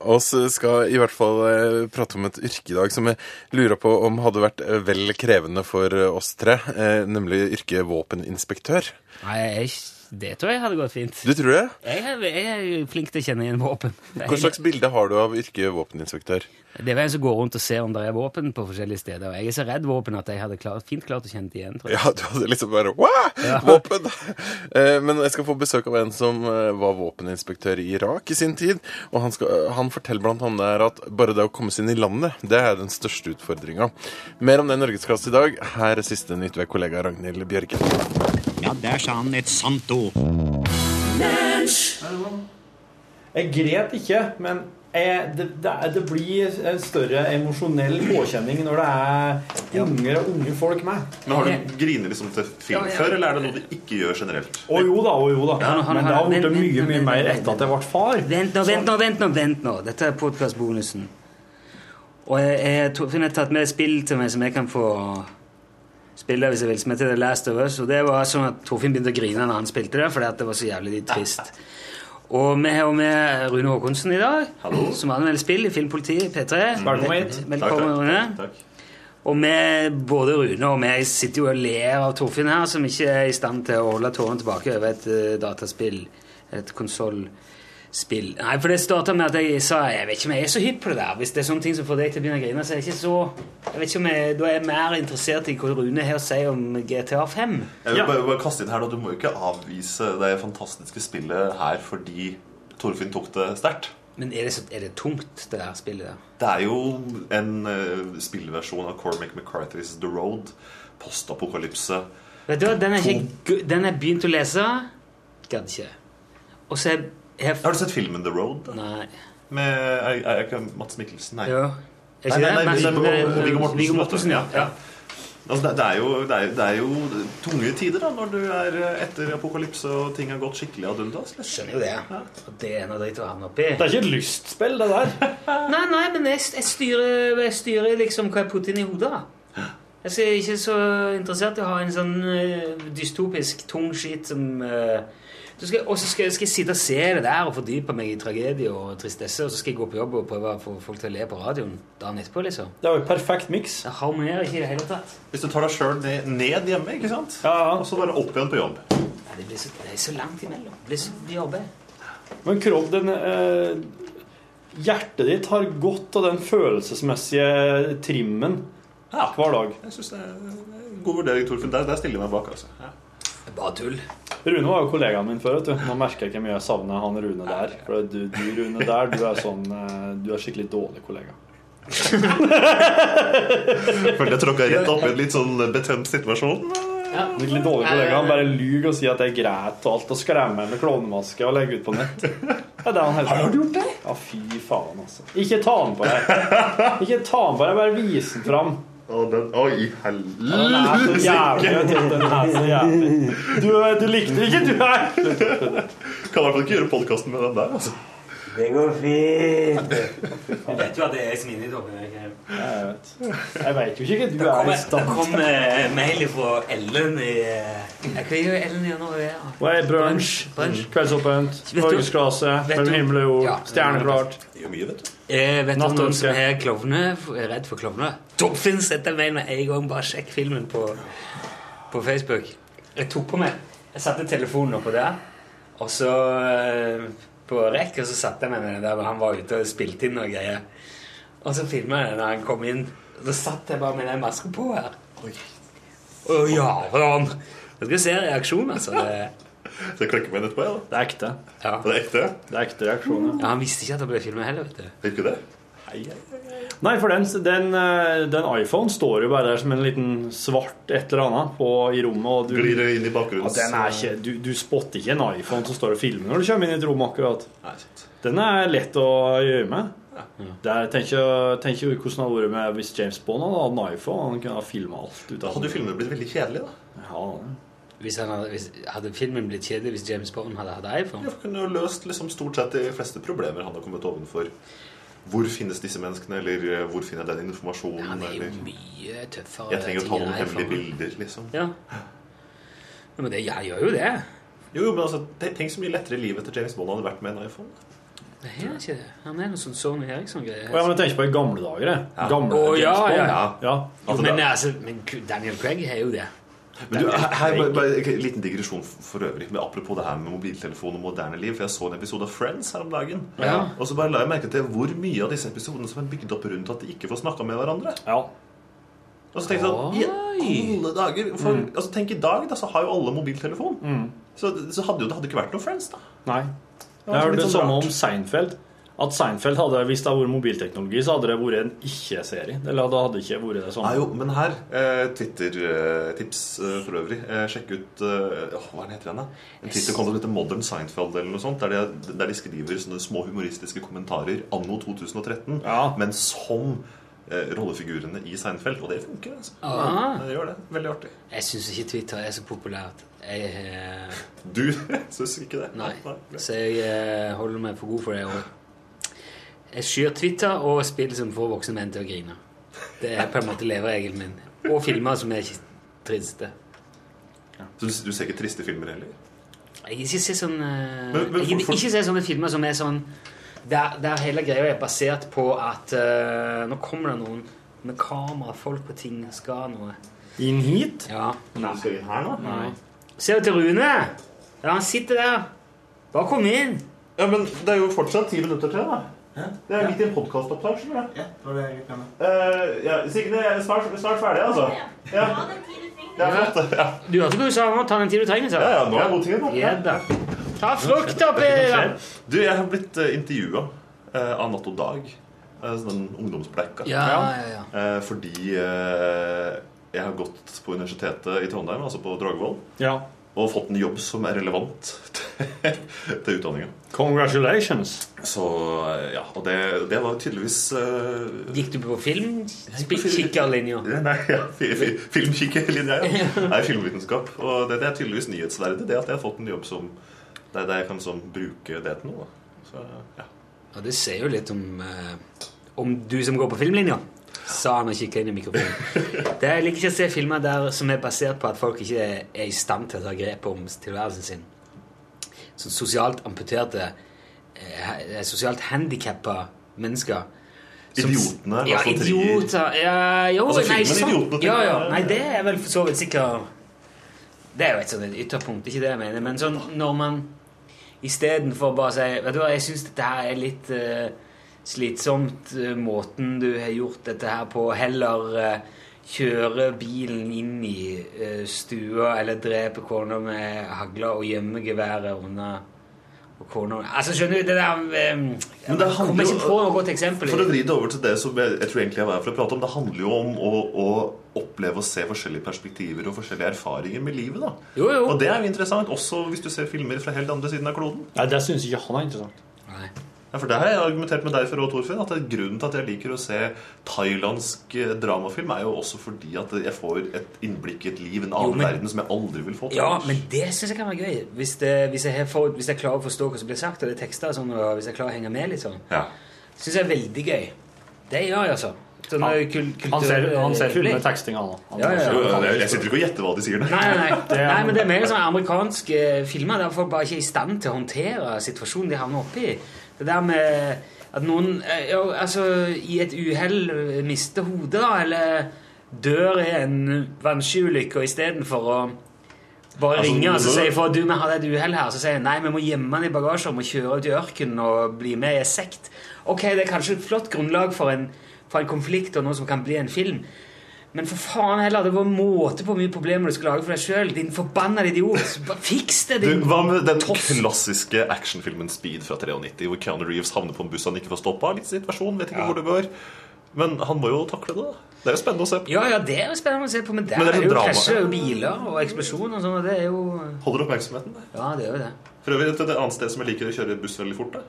Og så skal i hvert fall eh, prate om et yrke i dag som jeg lurer på om hadde vært eh, vel krevende for oss tre, eh, nemlig yrket våpeninspektør. Nei, jeg, Det tror jeg hadde gått fint. Du tror det? Jeg er, jeg er flink til å kjenne igjen våpen. Hva slags bilde har du av yrket våpeninspektør? Det er en som går rundt og ser om det er våpen på forskjellige steder. Og jeg er så redd våpen at jeg hadde klart, fint klart å kjenne det igjen. tror jeg. Ja, du hadde liksom bare Wow! Våpen! Eh, Men jeg skal få besøk av en som eh, var våpeninspektør i Irak i sin tid. Og han, skal, han forteller blant annet at bare det å komme seg inn i landet, det er den største utfordringa. Mer om det i Norgesklasse i dag. Her er siste nytt ved kollega Ragnhild Bjørke. Ja, der sa han et sant ord. Jeg gret ikke, men jeg, det, det, det blir en større emosjonell påkjenning når det er unger og unge folk med. Men Har du grinet liksom til film før, eller er det noe du ikke gjør generelt? Å jo da, å jo da. Ja, Men det har han- blitt mye, mye mer etter at jeg ble far. Vent nå, vent nå, vent nå, vent nå. Dette er podkastbonusen. Og jeg, jeg, jeg har tatt med et spill til meg som jeg kan få spille hvis jeg vil, som heter The Last of Us. Og det var sånn at Torfinn begynte å grine når han spilte det, fordi at det var så jævlig trist. Og vi har med Rune Håkonsen i dag, som anmelder spill i Filmpolitiet P3. Velkommen. Velkommen, Rune. Takk. Og vi, både Rune og meg sitter jo og ler av Torfinn her, som ikke er i stand til å holde tårene tilbake over et uh, dataspill, et konsollspill. Nei, for det starta med at jeg sa jeg vet ikke om jeg er så hypp på det der. Hvis det er sånne ting som får deg til å begynne å grine, så er jeg ikke så jeg vet ikke om jeg, Da er jeg mer interessert i hva Rune har å si om GTA 5. Jeg vil Ja. bare, bare kaste inn her, da. Du må jo ikke avvise det fantastiske spillet her fordi Torfinn tok det sterkt. Men er det, så, er det tungt, det der spillet der? Det er jo en uh, spillversjon av Cormac McCarthy's The Road. Postapokalypse. Vet du hva, Den er jeg er begynt å lese. Gadd ikke. Og så er jeg Har du sett filmen The Road? da? Nei. Med er, er ikke Mats Mikkelsen? Nei. Ja. Er Nei, ikke nei, nei, Nei, det er det er- Viggo Mortensen. Viggo Mortensen, ja. ja. Altså, det, er jo, det, er, det er jo tunge tider da, når du er eh, etter apokalypse og ting har gått skikkelig ad undas. liksom. Skjønner jo det. Ja. det er noe dritt å havne oppi. Det er ikke et lystspill, det der. Nei, nei, men jeg, jeg, styrer, jeg styrer liksom hva jeg putter inn i hodet. da. Jeg er ikke så interessert i å ha en sånn eh, dystopisk, tung skit som uh, Og så skal, skal jeg sitte og se det der og fordype meg i tragedie og tristesse, og så skal jeg gå på jobb og prøve å få folk til å le på radioen dagen etterpå, liksom. Det er jo en perfekt miks. Det harmonerer ikke i det hele tatt. Hvis du tar deg sjøl ned, hjemme, ikke sant? Ja, ja. og så bare opp igjen på jobb. Nei, det, blir så, det er så langt imellom. Det blir så mye jobber. Men Kroll, den eh, Hjertet ditt har godt av den følelsesmessige trimmen Ja. hver dag. Jeg synes det er en god vurdering, Torfinn. Der, der stiller jeg meg bak. altså. Ja. Bare tull. Rune var jo kollegaen min før. vet du. Nå merker jeg ikke mye jeg savner han Rune der. For du, du Rune der, du er sånn eh, Du er skikkelig dårlig kollega. Følte jeg tråkka rett opp i en litt sånn betent situasjon. Litt dårlig kollega. Han bare lyver og sier at det er greit og alt, og skremmer med klovnemaske og legger ut på nett. Det er det han heter. Har du gjort det? Ja, fy faen, altså. Ikke ta den på deg. Ikke ta den på deg, bare vis den fram. Å, den, er så jævlig. Du, du likte ikke, du her! Kan i hvert fall ikke gjøre podkasten med den der. altså. Det går fint. Jeg vet jo at det er jeg som er inni toppen. Jeg vet. Jo ikke hva du Det er kom, i det kom eh, mail fra Ellen i eh, Hva gjør Ellen i nå? Ja. Hva er brunsj? Kveldsåpent? Norgesklasse? Mellom himmel og jord? Ja. Stjerneklart? Du. Eh, vet du om noen som er klovne? Er redd for klovner? Torfinn setter mail med en gang. Bare sjekk filmen på, på Facebook. Jeg tok på meg Jeg satte telefonen oppå der, og så eh, på rekk, og så satte jeg meg med den der han var ute og spilte inn noe greier. Og så filma jeg det når han kom inn. Og da satt jeg bare med den maska på her. Å ja, hvordan? Nå skal se reaksjonen, altså. Det, Så jeg klikker meg etterpå, ja. da. Det er ekte. ja. Er det ekte? Det er ekte reaksjoner. ja, Han visste ikke at det ble filma heller, vet du. Ikke det? Nei, for den, den, eh, den iPhone står jo bare der som en liten svart et eller annet på, i rommet. Og du, Glir inn i ja, bakgrunnen? den er ikke, du, du spotter ikke en iPhone som står og filmer når du kommer inn i et rom akkurat. Den er lett å gjøre med. Der, tenk, tenker hvordan det hadde vært med hvis James Bond hadde hatt en iPhone. Han kunne ha filma alt ut av hadde filmen blitt veldig kjedelig, da. Ja, Hvis han hadde, hvis, hadde filmen blitt kjedelig hvis James Bond hadde hatt iPhone? Jeg kunne jo løst liksom stort sett de fleste problemer han har kommet ovenfor. Hvor finnes disse menneskene, eller eh, hvor finner jeg den informasjonen? Det er jo Eller mye tøffere. jeg trenger å ta noen hemmelige bilder, liksom. Ja. ja men det, jeg gjør jo det. Jo, jo, men altså, Tenk så mye lettere livet til James Bond hadde vært med en iPhone. Det er ikke det. Han er noe sånn Sony Eriksson-greie. Ja, men jeg tenker på i gamle dager. jeg. Gamle oh, ja, James Bond. ja, ja. Jo, Altså, men, altså, men Daniel Craig har jo det. Men du, her, her bare, bare en liten digresjon for øvrig. Men apropos det her med mobiltelefon og moderne liv. For jeg så en episode av Friends her om dagen. Ja. Og så bare la jeg merke til hvor mye av disse episodene som er bygd opp rundt at de ikke får snakka med hverandre. Ja. Og så tenkte jeg sånn, i alle dager for, altså Tenk i dag, da, så har jo alle mobiltelefon. Så, så hadde jo det hadde ikke vært noe Friends, da. Nei. var Jeg hørte litt det sånn samme om Seinfeld. At Seinfeld hadde, Hvis det hadde vært mobilteknologi, så hadde det vært en ikke-serie. Eller det hadde ikke vært det sånn. Nei, jo, men her eh, Twitter-tips eh, for øvrig. Eh, sjekk ut eh, Hva er den heter den, da? En Twitter-konto som heter Modern Seinfeld, eller noe sånt. Der de, der de skriver sånne små humoristiske kommentarer anno 2013, Ja. men som eh, rollefigurene i Seinfeld. Og det funker, altså. Ah. Det gjør det. Veldig artig. Jeg syns ikke Twitter er så populært. Jeg eh, Du syns ikke det? Nei. Så jeg eh, holder meg for god for det. Og jeg skyr Twitter og spill som får voksne menn til å grine. Det er på en måte leveregelen min. Og filmer som er ikke Ja. Så du, du ser ikke triste filmer heller? Jeg ikke ser sånn eh, Men- men Jeg vil for- ikke se sånne filmer som er sånn Der, der hele greia er basert på at uh, Nå kommer det noen med kamera, folk på ting, skal noe. Inn hit? Ja. Nei. Skal vi her, nå? Nei. Ser du til Rune? Ja, han sitter der. Bare kom inn. Ja, men det er jo fortsatt ti minutter til, da. Det er midt i en podkastopptak. Ja, det var det jeg gikk med. Eh, ja, Signe, jeg er snart, snart ferdig, altså. Ja. Det er flott. Ja. Du hørte hva du sa nå? Ta den tid du trenger, Så. ja, ja, nå er god tid. Ja da. Ta frukt oppi der. Du, jeg har blitt uh, intervjua av Natt og Dag. Uh, sånn ungdomspleika. Ja, ja, ja. Eh, fordi eh, jeg har gått på universitetet i Trondheim, altså på Dragvoll, Ja. og fått en jobb som er relevant til utdanninga. Congratulations. Så ja, og det, det var tydeligvis uh, Gikk du på film? Kikkerlinja? Nei, ja, fi- fi- filmkikkerlinja, ja. Nei, filmvitenskap. Og det, det er tydeligvis nyhetsverdig, det at jeg har fått en jobb som der, der jeg kan sånn bruke det til noe. Så, ja. Ja, det sier jo litt om, uh, om du som går på filmlinja, sa han og kikka inn i mikrofonen. Det Jeg liker ikke å se filmer der som er basert på at folk ikke er, er i stand til å ta grep om tilværelsen sin. Sånn sosialt amputerte, eh, sosialt handikappa mennesker. Som- Idiotene, Ja, idioter. Ja, jo, Altså, nei, sånn. Idiotene, Ja, ja. Nei, det er vel for så vidt sikkert Det er jo et sånt ytterpunkt, ikke det jeg mener. Men sånn når man istedenfor bare å si Vet du hva, jeg syns dette her er litt uh, slitsomt, uh, måten du har gjort dette her på. Heller eh, kjøre bilen inn i uh, stua eller drepe kona med hagla og gjemme geværet under kona Altså, skjønner du, det der um, Men det handler jo- ikke på noe godt eksempel. For å vri det over til det som jeg, jeg tror egentlig jeg var her for å prate om, det handler jo om å, å oppleve og se forskjellige perspektiver og forskjellige erfaringer med livet. da. Jo, jo. Og det er jo interessant, også hvis du ser filmer fra helt andre siden av kloden. Nei, det syns ikke han er interessant. Ja, for det har jeg argumentert med deg for også, Torfinn, at er grunnen til at jeg liker å se thailandsk eh, dramafilm, er jo også fordi at jeg får et innblikk i et liv, en annen Jo, men- verden som jeg aldri vil få til. Ja, men det syns jeg kan være gøy. Hvis, det, hvis, jeg for, hvis jeg klarer å forstå hva som blir sagt, og det er tekster og sånn, og hvis jeg klarer å henge med litt sånn, Ja. syns jeg er veldig gøy. Det gjør jeg, altså. Sånn, Han- eh, kul, Han ser, kultur- han ser full med tekstinga teksting, han. Ja, ja, ja. Jeg sitter ikke og gjetter hva de sier. Nei, nei, nei. Er- nei, men det er mer sånn amerikanske filmer der folk bare ikke er i stand til å håndtere situasjonen de havner oppi. Det der med at noen eh, ja, altså, i et uhell eh, mister hodet, da, eller dør i en vannskiulykke, og istedenfor å bare Altså, ringe og så si for du, vi hadde et uhell her, så sier jeg nei, vi må gjemme den i bagasjen, og kjøre ut i ørkenen og bli med i en sekt. Ok, det er kanskje et flott grunnlag for en, for en konflikt og noe som kan bli en film. Men for faen heller, det var måte på hvor mye problemer du skulle lage for deg sjøl. Din forbanna idiot. Fiks det, din hva med den toss. klassiske actionfilmen Speed fra 93, hvor Keanu Reeves havner på en buss han ikke får stoppa? Litt situasjon, vet ikke hvor det går. Men han må jo takle det. da. Det er jo spennende å se på. Ja, ja, det er jo spennende å se på, men der Men det er er jo drama. krasjer og biler og eksplosjoner og sånn, og det er jo Holder oppmerksomheten. det. Ja, det er jo det. For øvrig, et et annet sted som jeg liker å kjøre buss veldig fort. Da.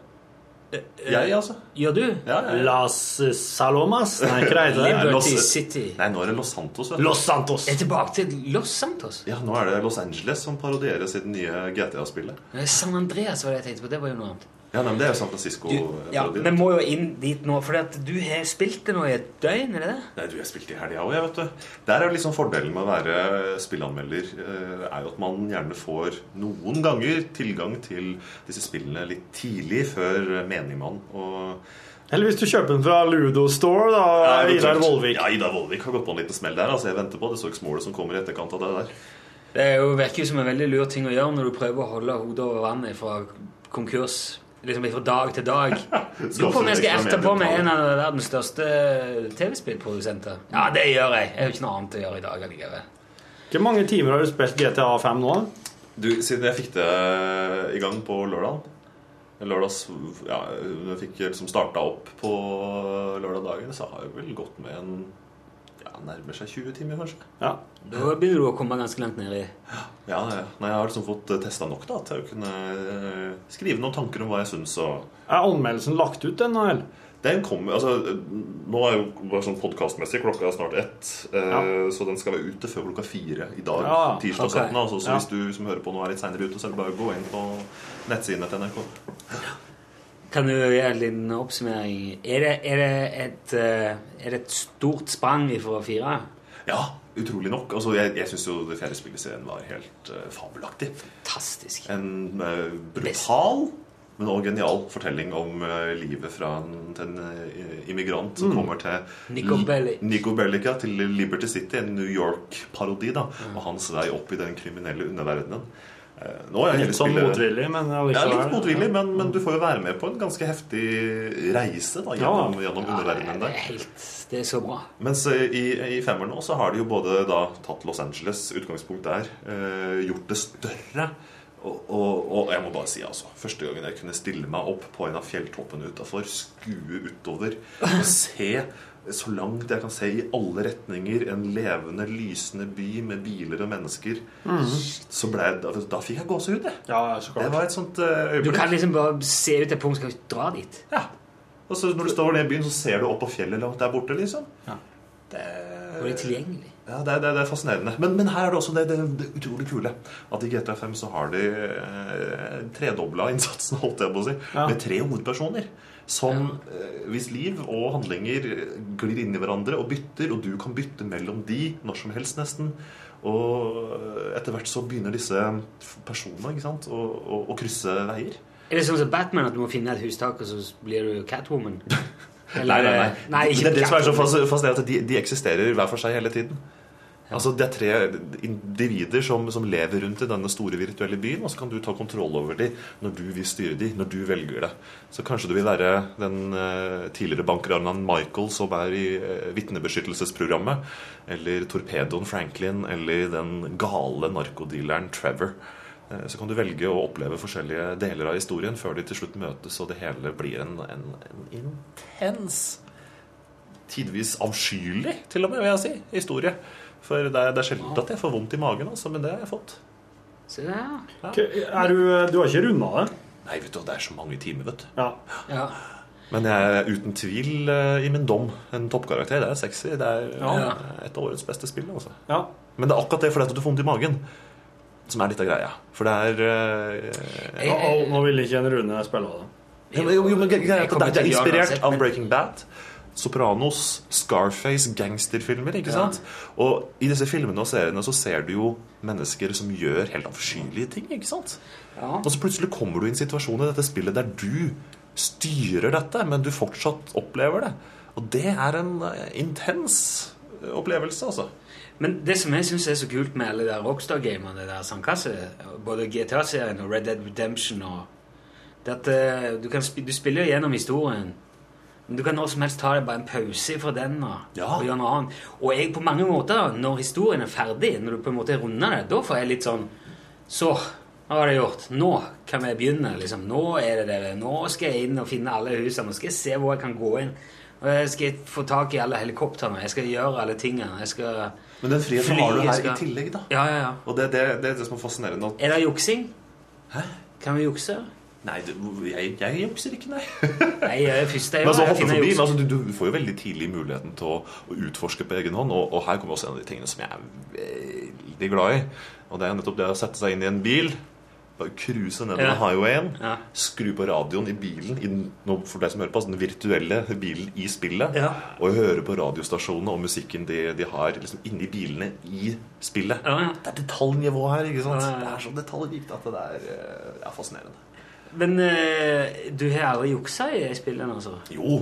Jeg, altså. Gjør du? Ja, ja, ja. Las Salomas? Nei, hva heter det? Liberty Los- City. Nei, nå er det Los Santos. Vet du. Los Santos. Er tilbake til Los Santos. Ja, Nå er det Los Angeles som parodierer sitt nye GTA-spillet. Eh, San Andreas var det jeg tenkte på. Det var jo noe annet. Ja, nei, men Det er jo San Francisco. Du, ja, men Vi må jo inn dit nå, for du har spilt det nå i et døgn, er det det? Nei, du, jeg spilte i helga òg, jeg, vet du. Der er liksom fordelen med å være spillanmelder, eh, er jo at man gjerne får noen ganger tilgang til disse spillene litt tidlig før menigmann. Og Eller hvis du kjøper den fra Ludo Store, da, Ja, Idar Vollvik. Ja, Idar Vollvik har gått på en liten smell der. Altså, jeg venter på det Sox-målet som kommer i etterkant av det der. Det er jo, virker jo som en veldig lur ting å gjøre når du prøver å holde hodet over vannet fra konkurs liksom fra dag til dag. Lurer på om jeg skal erte på med en av verdens største TV-spillprodusenter. Ja, det gjør jeg. Jeg har ikke noe annet å gjøre i dag allikevel. Hvor mange timer har du spilt GTA 5 nå? Du, siden jeg fikk det i gang på lørdag Lørdags, ja, jeg fikk liksom starta opp på lørdag dagen, så har jeg vel gått med en ja, nærmer seg 20 timer, kanskje. Ja. Da begynner du å komme ganske langt ned i Ja, ja. Nei, jeg har liksom fått testa nok da, til å kunne eh, skrive noen tanker om hva jeg syns. Og... Er anmeldelsen lagt ut ennå, eller? Den kommer, altså, Nå er jo bare sånn podkastmessig klokka er snart ett, eh, Ja. så den skal være ute før klokka fire i dag. Ja, tirsdag okay. 17. Altså, så Ja. hvis du som hører på nå er litt seinere ute, så er det bare å gå inn på nettsidene til NRK. Kan du gjøre en liten oppsummering? Er det, er det, et, eh, er det et stort sprang fra fire? Ja, utrolig nok. Altså, jeg jeg syns jo det fjerde spilleserien var helt uh, fabelaktig. Fantastisk. En uh, brutal, men også genial fortelling om uh, livet fra en, til en immigrant som kommer til Nico Bellic. Nico Bellic, ja, til Liberty City, en New York-parodi, da, og hans vei opp i den kriminelle underverdenen. Nå er jeg Litt sånn motvillig, men Ja, litt motvillig, men, men du får jo være med på en ganske heftig reise da, gjennom, gjennom underverdenen der. er helt Det er så bra. Mens eh, i, i femmer nå så har de jo både da tatt Los Angeles, utgangspunkt der, eh, gjort det større. Og, og, og jeg må bare si, altså Første gangen jeg kunne stille meg opp på en av fjelltoppene utafor, skue utover og se så langt jeg kan se i alle retninger en levende, lysende by med biler og mennesker, så ble jeg, da, da fikk jeg gåsehud. jeg. Ja, så Det var et sånt øyeblikk. Du kan liksom bare se ut et punkt skal dra dit. Ja. Og så når du står ned i byen, så ser du opp på fjellet langt der borte, liksom. Ja. Det, Og det er tilgjengelig. Ja, det, er- det, er- det er fascinerende. Men, men her er det også det, det, utrolig kule. At i GTA 5 så har de eh, tredobla innsatsen, holdt jeg på å si, Ja. med tre hovedpersoner. Som eh, hvis liv og handlinger glir inn i hverandre og bytter, og du kan bytte mellom de når som helst, nesten. Og etter hvert så begynner disse personene ikke sant, å, å, å krysse veier. Er det sånn som Batman at du må finne et hustak, og så blir du Catwoman? Nei, nei, nei. nei ikke det, det som er så fascinerende, at de, de eksisterer hver for seg hele tiden. Altså Det er tre individer som, som lever rundt i denne store virtuelle byen, og så kan du ta kontroll over dem når du vil styre dem, når du velger det. Så kanskje du vil være den eh, tidligere bankranen Michael som er i uh, vitnebeskyttelsesprogrammet, eller torpedoen Franklin, eller den gale narkodealeren Trevor. Eh, Så kan du velge å oppleve forskjellige deler av historien før de til slutt møtes, og det hele blir en, en, en intens tidvis avskyelig, til og med, vil jeg si, historie. For det er, det er sjelden at jeg får vondt i magen, altså, men det har jeg fått. Se der. ja. Er du, du har ikke runda det? Nei, vet du, det er så mange timer, vet du. Ja. Ja. Men jeg er uten tvil eh, i min dom en toppkarakter. Det er sexy. Det er Ja. eh, et av årets beste spill. Altså. ja. Men det er akkurat det fordi at du får vondt i magen, som er litt av greia. For det er eh, jeg, jeg, nå vil ikke en Rune spille det. Jo, jo, jo, men kommer er, det er inspirert av Breaking Bad. Sopranos, Scarface, gangsterfilmer. ikke Ja. sant? Og i disse filmene og seriene så ser du jo mennesker som gjør helt avskyelige ting. ikke sant? Ja. Og så plutselig kommer du i en situasjon i dette spillet der du styrer dette, men du fortsatt opplever det. Og det er en eh, intens opplevelse, altså. Men det som jeg syns er så kult med alle de der Rockstar-gamene, der sandkasse, både GTA-serien og Red Dead Redemption og det at du, kan du spiller gjennom historien, men du kan når som helst ta deg bare en pause fra den og, Ja. og gjøre noe annet. Og jeg på mange måter, når historien er ferdig, når du på en måte runder det, da får jeg litt sånn Så, hva har jeg gjort? Nå kan vi begynne. liksom. Nå er det det. Nå skal jeg inn og finne alle husene. Nå skal jeg se hvor jeg kan gå inn. Og jeg skal få tak i alle helikoptrene. Jeg skal gjøre alle tingene. Jeg skal Men den friheten Fly, har du her skal- i tillegg, da. Ja, ja, ja. Og det, det, det er det som er fascinerende. Er det juksing? Hæ? Kan vi jukse? Nei, det, jeg, jeg jukser ikke, nei. Nei, jeg første jeg Men altså, jeg forbi, men altså, du, du får jo veldig tidlig muligheten til å, å utforske på egen hånd, og, og her kommer også en av de tingene som jeg er veldig glad i. Og det er nettopp det å sette seg inn i en bil, bare cruise nedover Ja. highwayen, Ja. skru på radioen i bilen, i, nå for deg som hører på, altså den virtuelle bilen i spillet, Ja. og høre på radiostasjonene og musikken de, de har liksom inni bilene i spillet. Ja. Det er detaljnivå her, ikke sant? Det er så detaljrikt at det er, det er fascinerende. Men eh, du har aldri juksa i de spillene, altså? Jo,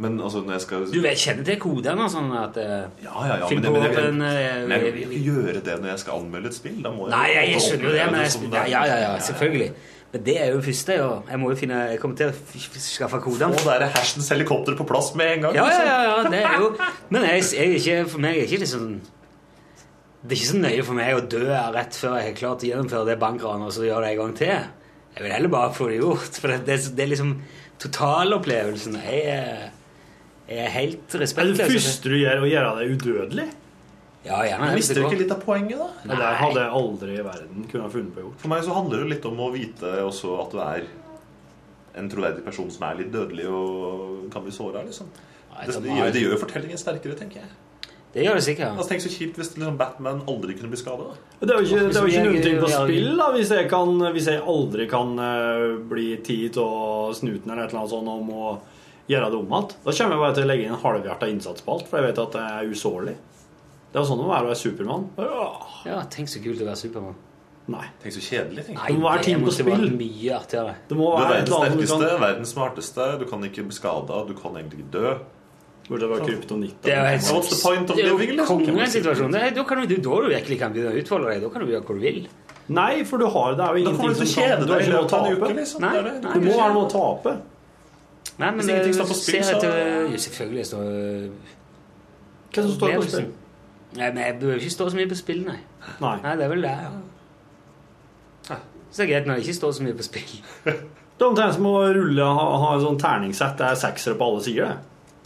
Men altså, når jeg skal Du vet, kjenner til kodene sånn at eh, Ja, ja, ja. Men, det, men, jeg, en, men, eh, men jeg vil ikke gjøre det når jeg skal anmelde et spill. Da må jeg Nei, jeg, jeg skjønner jo det, men jeg, som ja, ja, ja, ja, selvfølgelig. Men det er jo det første. Ja. Jeg må jo finne Jeg kommer til å skaffe f- skaffe kodene. Få der hersens helikopter på plass med en gang. Ja, ja, liksom. ja, ja, det er jo Men jeg, jeg er ikke, for meg er ikke liksom Det er ikke så nøye for meg å dø rett før jeg har klart å gjennomføre det bankranet og så gjøre det en gang til. Jeg vil heller bare få det gjort. For det, det, det er liksom totalopplevelsen. Jeg er, jeg er helt Er det første du gjør, å gjøre deg udødelig? Ja, gjerne. Mister du ikke litt av poenget, da? Nei. Det der hadde jeg aldri i verden kunne ha funnet på å gjort. For meg så handler det litt om å vite også at du er en troverdig person som er litt dødelig og kan bli såra. Liksom. Nei, Det, det det, gjør, det gjør fortellingen sterkere, tenker jeg. Det gjør det sikkert. Altså, tenk så kjipt hvis liksom, Batman aldri kunne bli skada. Det er jo ikke, det er jo ikke noen ting på spill da, hvis jeg, kan, hvis jeg aldri kan uh, bli tid av snuten eller et eller annet sånt om å gjøre det om igjen. Da kommer jeg bare til å legge inn en halvhjerta innsats på alt, for jeg vet at det er usårlig. Det er jo sånn å være være Supermann. Ja, tenk så kult å være Supermann. Nei. Tenk så kjedelig. tenk Nei, Det må være ting på spill. mye artigere. Det må Du er være verdens sterkeste, du kan verdens smarteste. Du kan ikke bli skada, du kan egentlig ikke dø. Burde være kryptonitt. Det er jo What's the point of living, Da kan du, da du virkelig kan begynne å utfolde deg. Da kan du gjøre hva du vil. Nei, for du har, det er jo ingenting som har deg i løpet av en uke. liksom. Nei, nei. Du må ha noe å tape. Nei, men Hvis ingenting står på spill, så- Jo, selvfølgelig står Hva som står på spill? Nei, men jeg bør ikke stå så mye på spill, nei. Nei. Nei, det er vel det, ja. Så det er greit når det ikke står så mye på spill. Det er omtrent som å rulle ha, ha en sånn terningsett. Det er seksere på alle sider. det.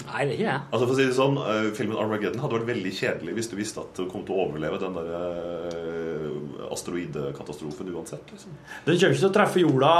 Nei, det er ikke det. Altså for å si det sånn, eh, Filmen Armageddon hadde vært veldig kjedelig hvis du visste at du kom til å overleve den der eh, asteroidekatastrofen uansett. liksom. Den kommer ikke til å treffe jorda,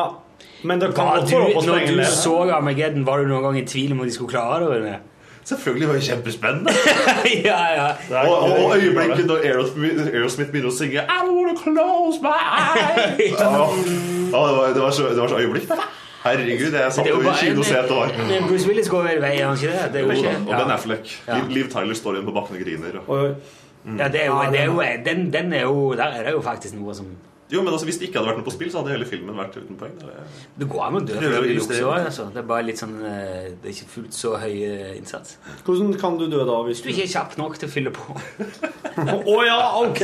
men det kan Var du, når du leve. så Armageddon, var du noen gang i tvil om at de skulle klare det? Selvfølgelig var det kjempespennende! ja, ja. og, og, og øyeblikket når Aerosmith, Aerosmith begynner å synge I wanna close my eyes ja. Ja, det, var, det, var så, det var så øyeblikk, det. Herregud, jeg satt er jo i kino og var Men Bruce Willis går vel vei, gjør han ikke det? det er Jo jo ikke, og Ben. Affleck. Ja. Liv, Liv Tyler står igjen på bakken og griner. Og... Og, Ja, det er jo, det er jo, den, den er jo Der er det jo faktisk noe som Jo, men altså, Hvis det ikke hadde vært noe på spill, så hadde hele filmen vært uten poeng. Det er- Det går an å dø for å det også, altså. Det er bare litt sånn eh, Det er ikke fullt så høy eh, innsats. hvordan kan du dø da hvis Du ikke er ikke kjapp nok til å fylle på. Å ja, ok.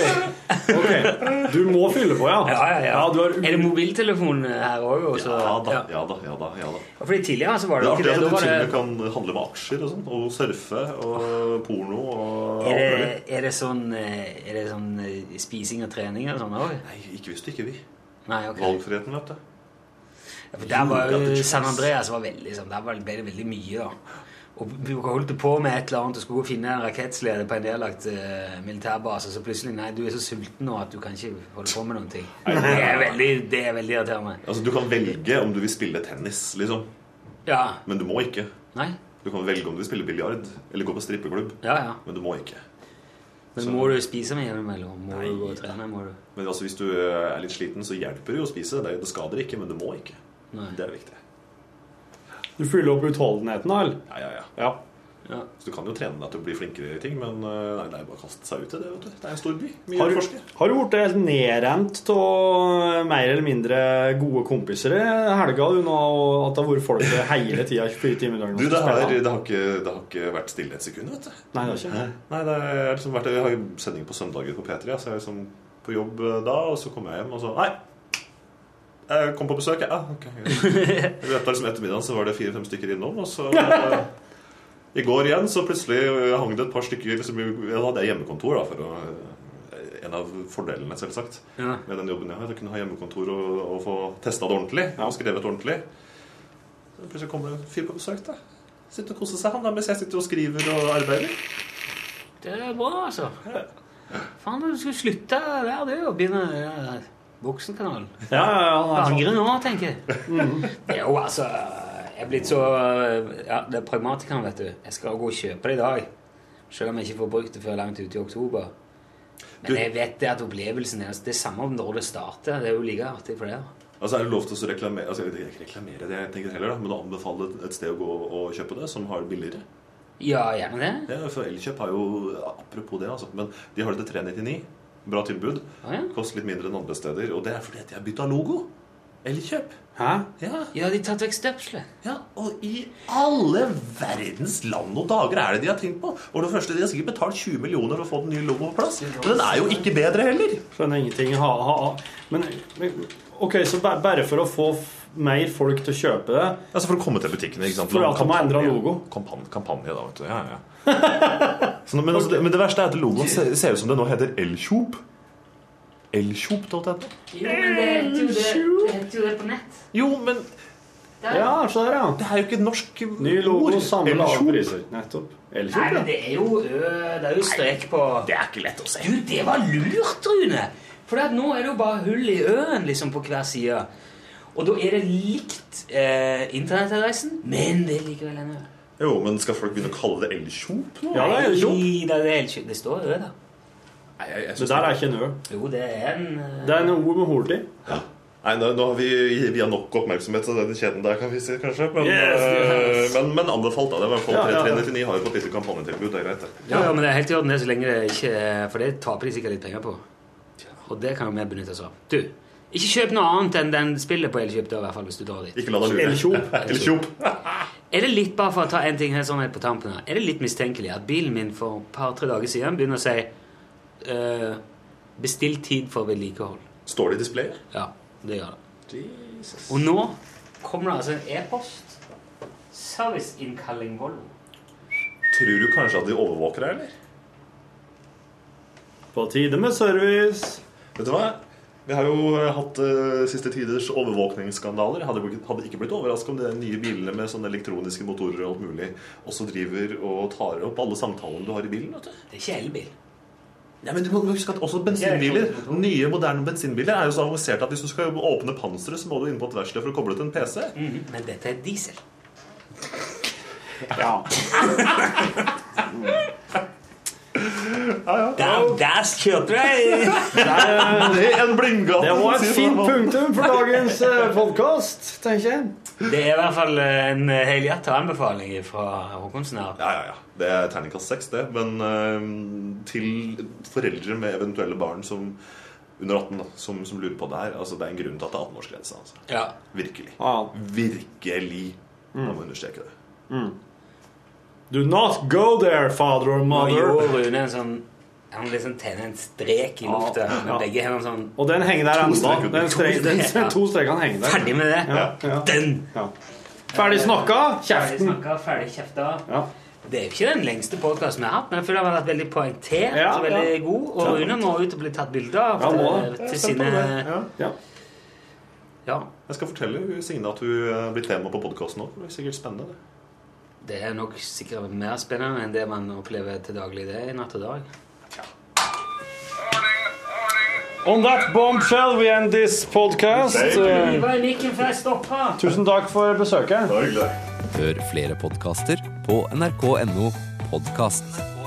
Ok. Du må fylle på, ja. Ja, ja, ja. du har Er det mobiltelefon her òg? Ja da, ja da, ja da. ja da. Fordi tidligere så var Det det ikke artig det. at Da det var til og med kan handle med aksjer og sånn, og surfe og porno og er det, er det sånn, eh, er det sånn eh, spising og trening og sånn òg? Nei, ikke hvis du ikke vi. Nei, ok. Valgfriheten, vet du. Ja, for der var jo. San Andreas var veldig sånn, Der ble det veldig mye, da. Og vi holdt på med et eller annet og skulle gå og finne en rakettsleder på en nedlagt uh, militærbase, så plutselig Nei, du er så sulten nå at du kan ikke holde på med noen ting. Det er veldig, det er veldig irriterende. Altså, Du kan velge om du vil spille tennis, liksom. Ja. Men du må ikke. Nei? Du kan velge om du vil spille biljard eller gå på strippeklubb. Ja, ja. Men du må ikke. Men Så- må du spise med innimellom? Må Nei. du gå og trene? Må du? Men altså, hvis du er litt sliten, så hjelper det jo å spise. Det, det skader ikke, men du må ikke. Nei. Det er viktig. Du fyller opp utholdenheten, da. Ja, ja, ja. Ja. Ja. Så du kan jo trene deg til å bli flinkere i ting, men eh, nei, det er bare å kaste seg ut i det. vet du. Det er en stor by. Mye Har å forske. har du blitt helt nedrent av mer eller mindre gode kompiser i helga? Du, nå, at det har vært folk hele tida 24 timer i døgnet? Du, det har, det, har ikke, det har ikke vært stille et sekund, vet du. Nei, det har ikke. Nei, det er liksom vært, Jeg har jo sending på søndager på P3, så jeg er liksom på jobb eh, da, og så kommer jeg hjem og så Nei! Jeg kom på besøk, jeg. Ja, ok. I løpet av liksom ettermiddagen så var det fire-fem stykker innom, og så eh, I går igjen så plutselig eh, hang det et par stykker liksom, Jeg hadde hjemmekontor, da, for å eh, En av fordelene, selvsagt, Ja. med den jobben jeg har. Jeg kunne ha hjemmekontor og, og få testa det ordentlig. Og skrevet ordentlig. Så plutselig kommer det en fyr på besøk. da Sitter og koser seg, han da, mens jeg sitter og skriver og arbeider. Det er bra, altså. Faen, du skulle slutte der, du, og begynne ja, Voksenkanalen. Ja, ja, ja. han er sånn. Angre nå, tenker jeg. Det er jo altså Jeg er blitt så Ja, det er pragmatikeren, vet du. Jeg skal gå og kjøpe det i dag. Selv om jeg ikke får brukt det før langt ut i oktober. Men Du- jeg vet det at opplevelsen er Det er samme om når det starter. Det er jo like artig for det. Altså Er det lov til å reklamere altså, ikke reklamere det, jeg tenker heller da, men å anbefale et sted å gå og kjøpe det, som har det billigere? Ja, gjerne det. Ja, for Elkjøp har jo Apropos det, altså. Men de har det til 399. Bra tilbud. Ah, ja. Koster litt mindre enn andre steder. Og det er fordi de har bytta logo. Elkjøp. Hæ? Ja, Ja, de har tatt vekk støpselet. ja, og i alle verdens land og dager er det de har tenkt på? Og det første, De har sikkert betalt 20 millioner for å få den nye logoen på plass. Men den er jo ikke bedre heller. Skjønner ingenting. Ha, ha, ha. Men, men OK, så bare for å få mer folk til å kjøpe det Altså For å komme til butikkene. ikke sant? For at de har endra logo. Kampanje, kampanje da, vet du. Ja, ja. Så, men, altså, det, men det verste er at logoen ser, ser ut som det nå heter Elkjop. Elkjop.no. Jo, men det heter jo det, det, heter jo det på nett. Jo, men Ja, se der, ja. det er jo ikke et norsk Ny logo, ord. samme lave Elkjop. priser. Nettopp. Nei, men ja. det er jo, det er jo strek på Det er ikke lett å se. Du, det var lurt, Rune! For at nå er det jo bare hull i øen liksom på hver side. Og da er det likt eh, internettadressen, men det er likevel en ø. Jo, men skal folk begynne å kalle det Elkjop nå? Ja, det er Elkjop. Nei, det, er Elkjøp. det står ø, da. Nei, jeg, jeg Det der er ikke en ø. Jo, det er en uh... Det er en ord med hort i. Nei, nå, nå har vi, vi har nok oppmerksomhet til den kjeden der, kan vi si, kanskje. Men, Yes, yes. men, men anbefalt, da. Det er i hvert fall Ja, ja, ja. 399 har jo fått disse kampanjetilbud. Det er greit, det. ja, ja, men det er helt i orden det så lenge det ikke For det taper de sikkert litt penger på. Og det kan jo vi benytte oss av. Du, ikke kjøp noe annet enn den spillet på Elkjøp, da, i hvert fall, hvis du drar dit. Ikke la deg lure. Er det litt, bare for å ta en ting her sånn helt på tampen her, er det litt mistenkelig at bilen min for et par-tre dager siden begynner å si eh, Bestill tid for vedlikehold. Står det i displayet? Ja, det gjør det. Jesus. Og nå kommer det altså en e-post. Serviceinnkalling Volvo. Tror du kanskje at de overvåker deg, eller? På tide med service. Vet du hva? Vi har jo eh, hatt uh, siste tiders overvåkningsskandaler. Hadde, hadde ikke blitt overraska om de nye bilene med sånne elektroniske motorer og alt mulig også driver og tar opp alle samtalene du har i bilen. vet du. Det er ikke elbil. Ja, men du må huske at også bensinbiler Nye, moderne bensinbiler er jo så avanserte at hvis du skal åpne panseret, så må du inn på et verksted for å koble til en PC. Men dette er diesel. Ja. Der, der kjørte jeg! Det er en blindgate! Det var et fint punktum for dagens podkast, tenker jeg. Det er i hvert fall en helhjertet anbefaling fra Håkonsen her. Ja, ja, ja. Det er terningkast seks, det. Men eh, til foreldre med eventuelle barn som under 18 da, som, som lurer på det her altså Det er en grunn til at det er 18-årsgrense. Altså. Ja. Virkelig. Ja. Virkelig. Man må understreke det. Do not go there, father or Nå mother. gjorde Rune en sånn Han liksom tenner en strek i lufta med begge hendene sånn Og den henger der ennå. Den strek, den, Ja. to strekene henger der. Ferdig med det. Ja, ja. Den! Ja. Ferdig snakka. Ferdig snakka, ferdig kjefta. Ja. Det er jo ikke den lengste podkasten vi har hatt, men jeg føler den har vært veldig poengtert Ja, og veldig ja. god. Og Rune må ut og bli tatt bilde av Ja, til, til sine Ja. Ja. Ja. Jeg skal fortelle Signe at hun blir tema på podkasten òg. Det blir sikkert spennende. det. Det er nok sikkert mer spennende enn det man opplever til daglig. Det er natt og dag. On that bombshell we end this podcast. Stopper? tusen takk for besøket. Hør flere podkaster på nrk.no podkast.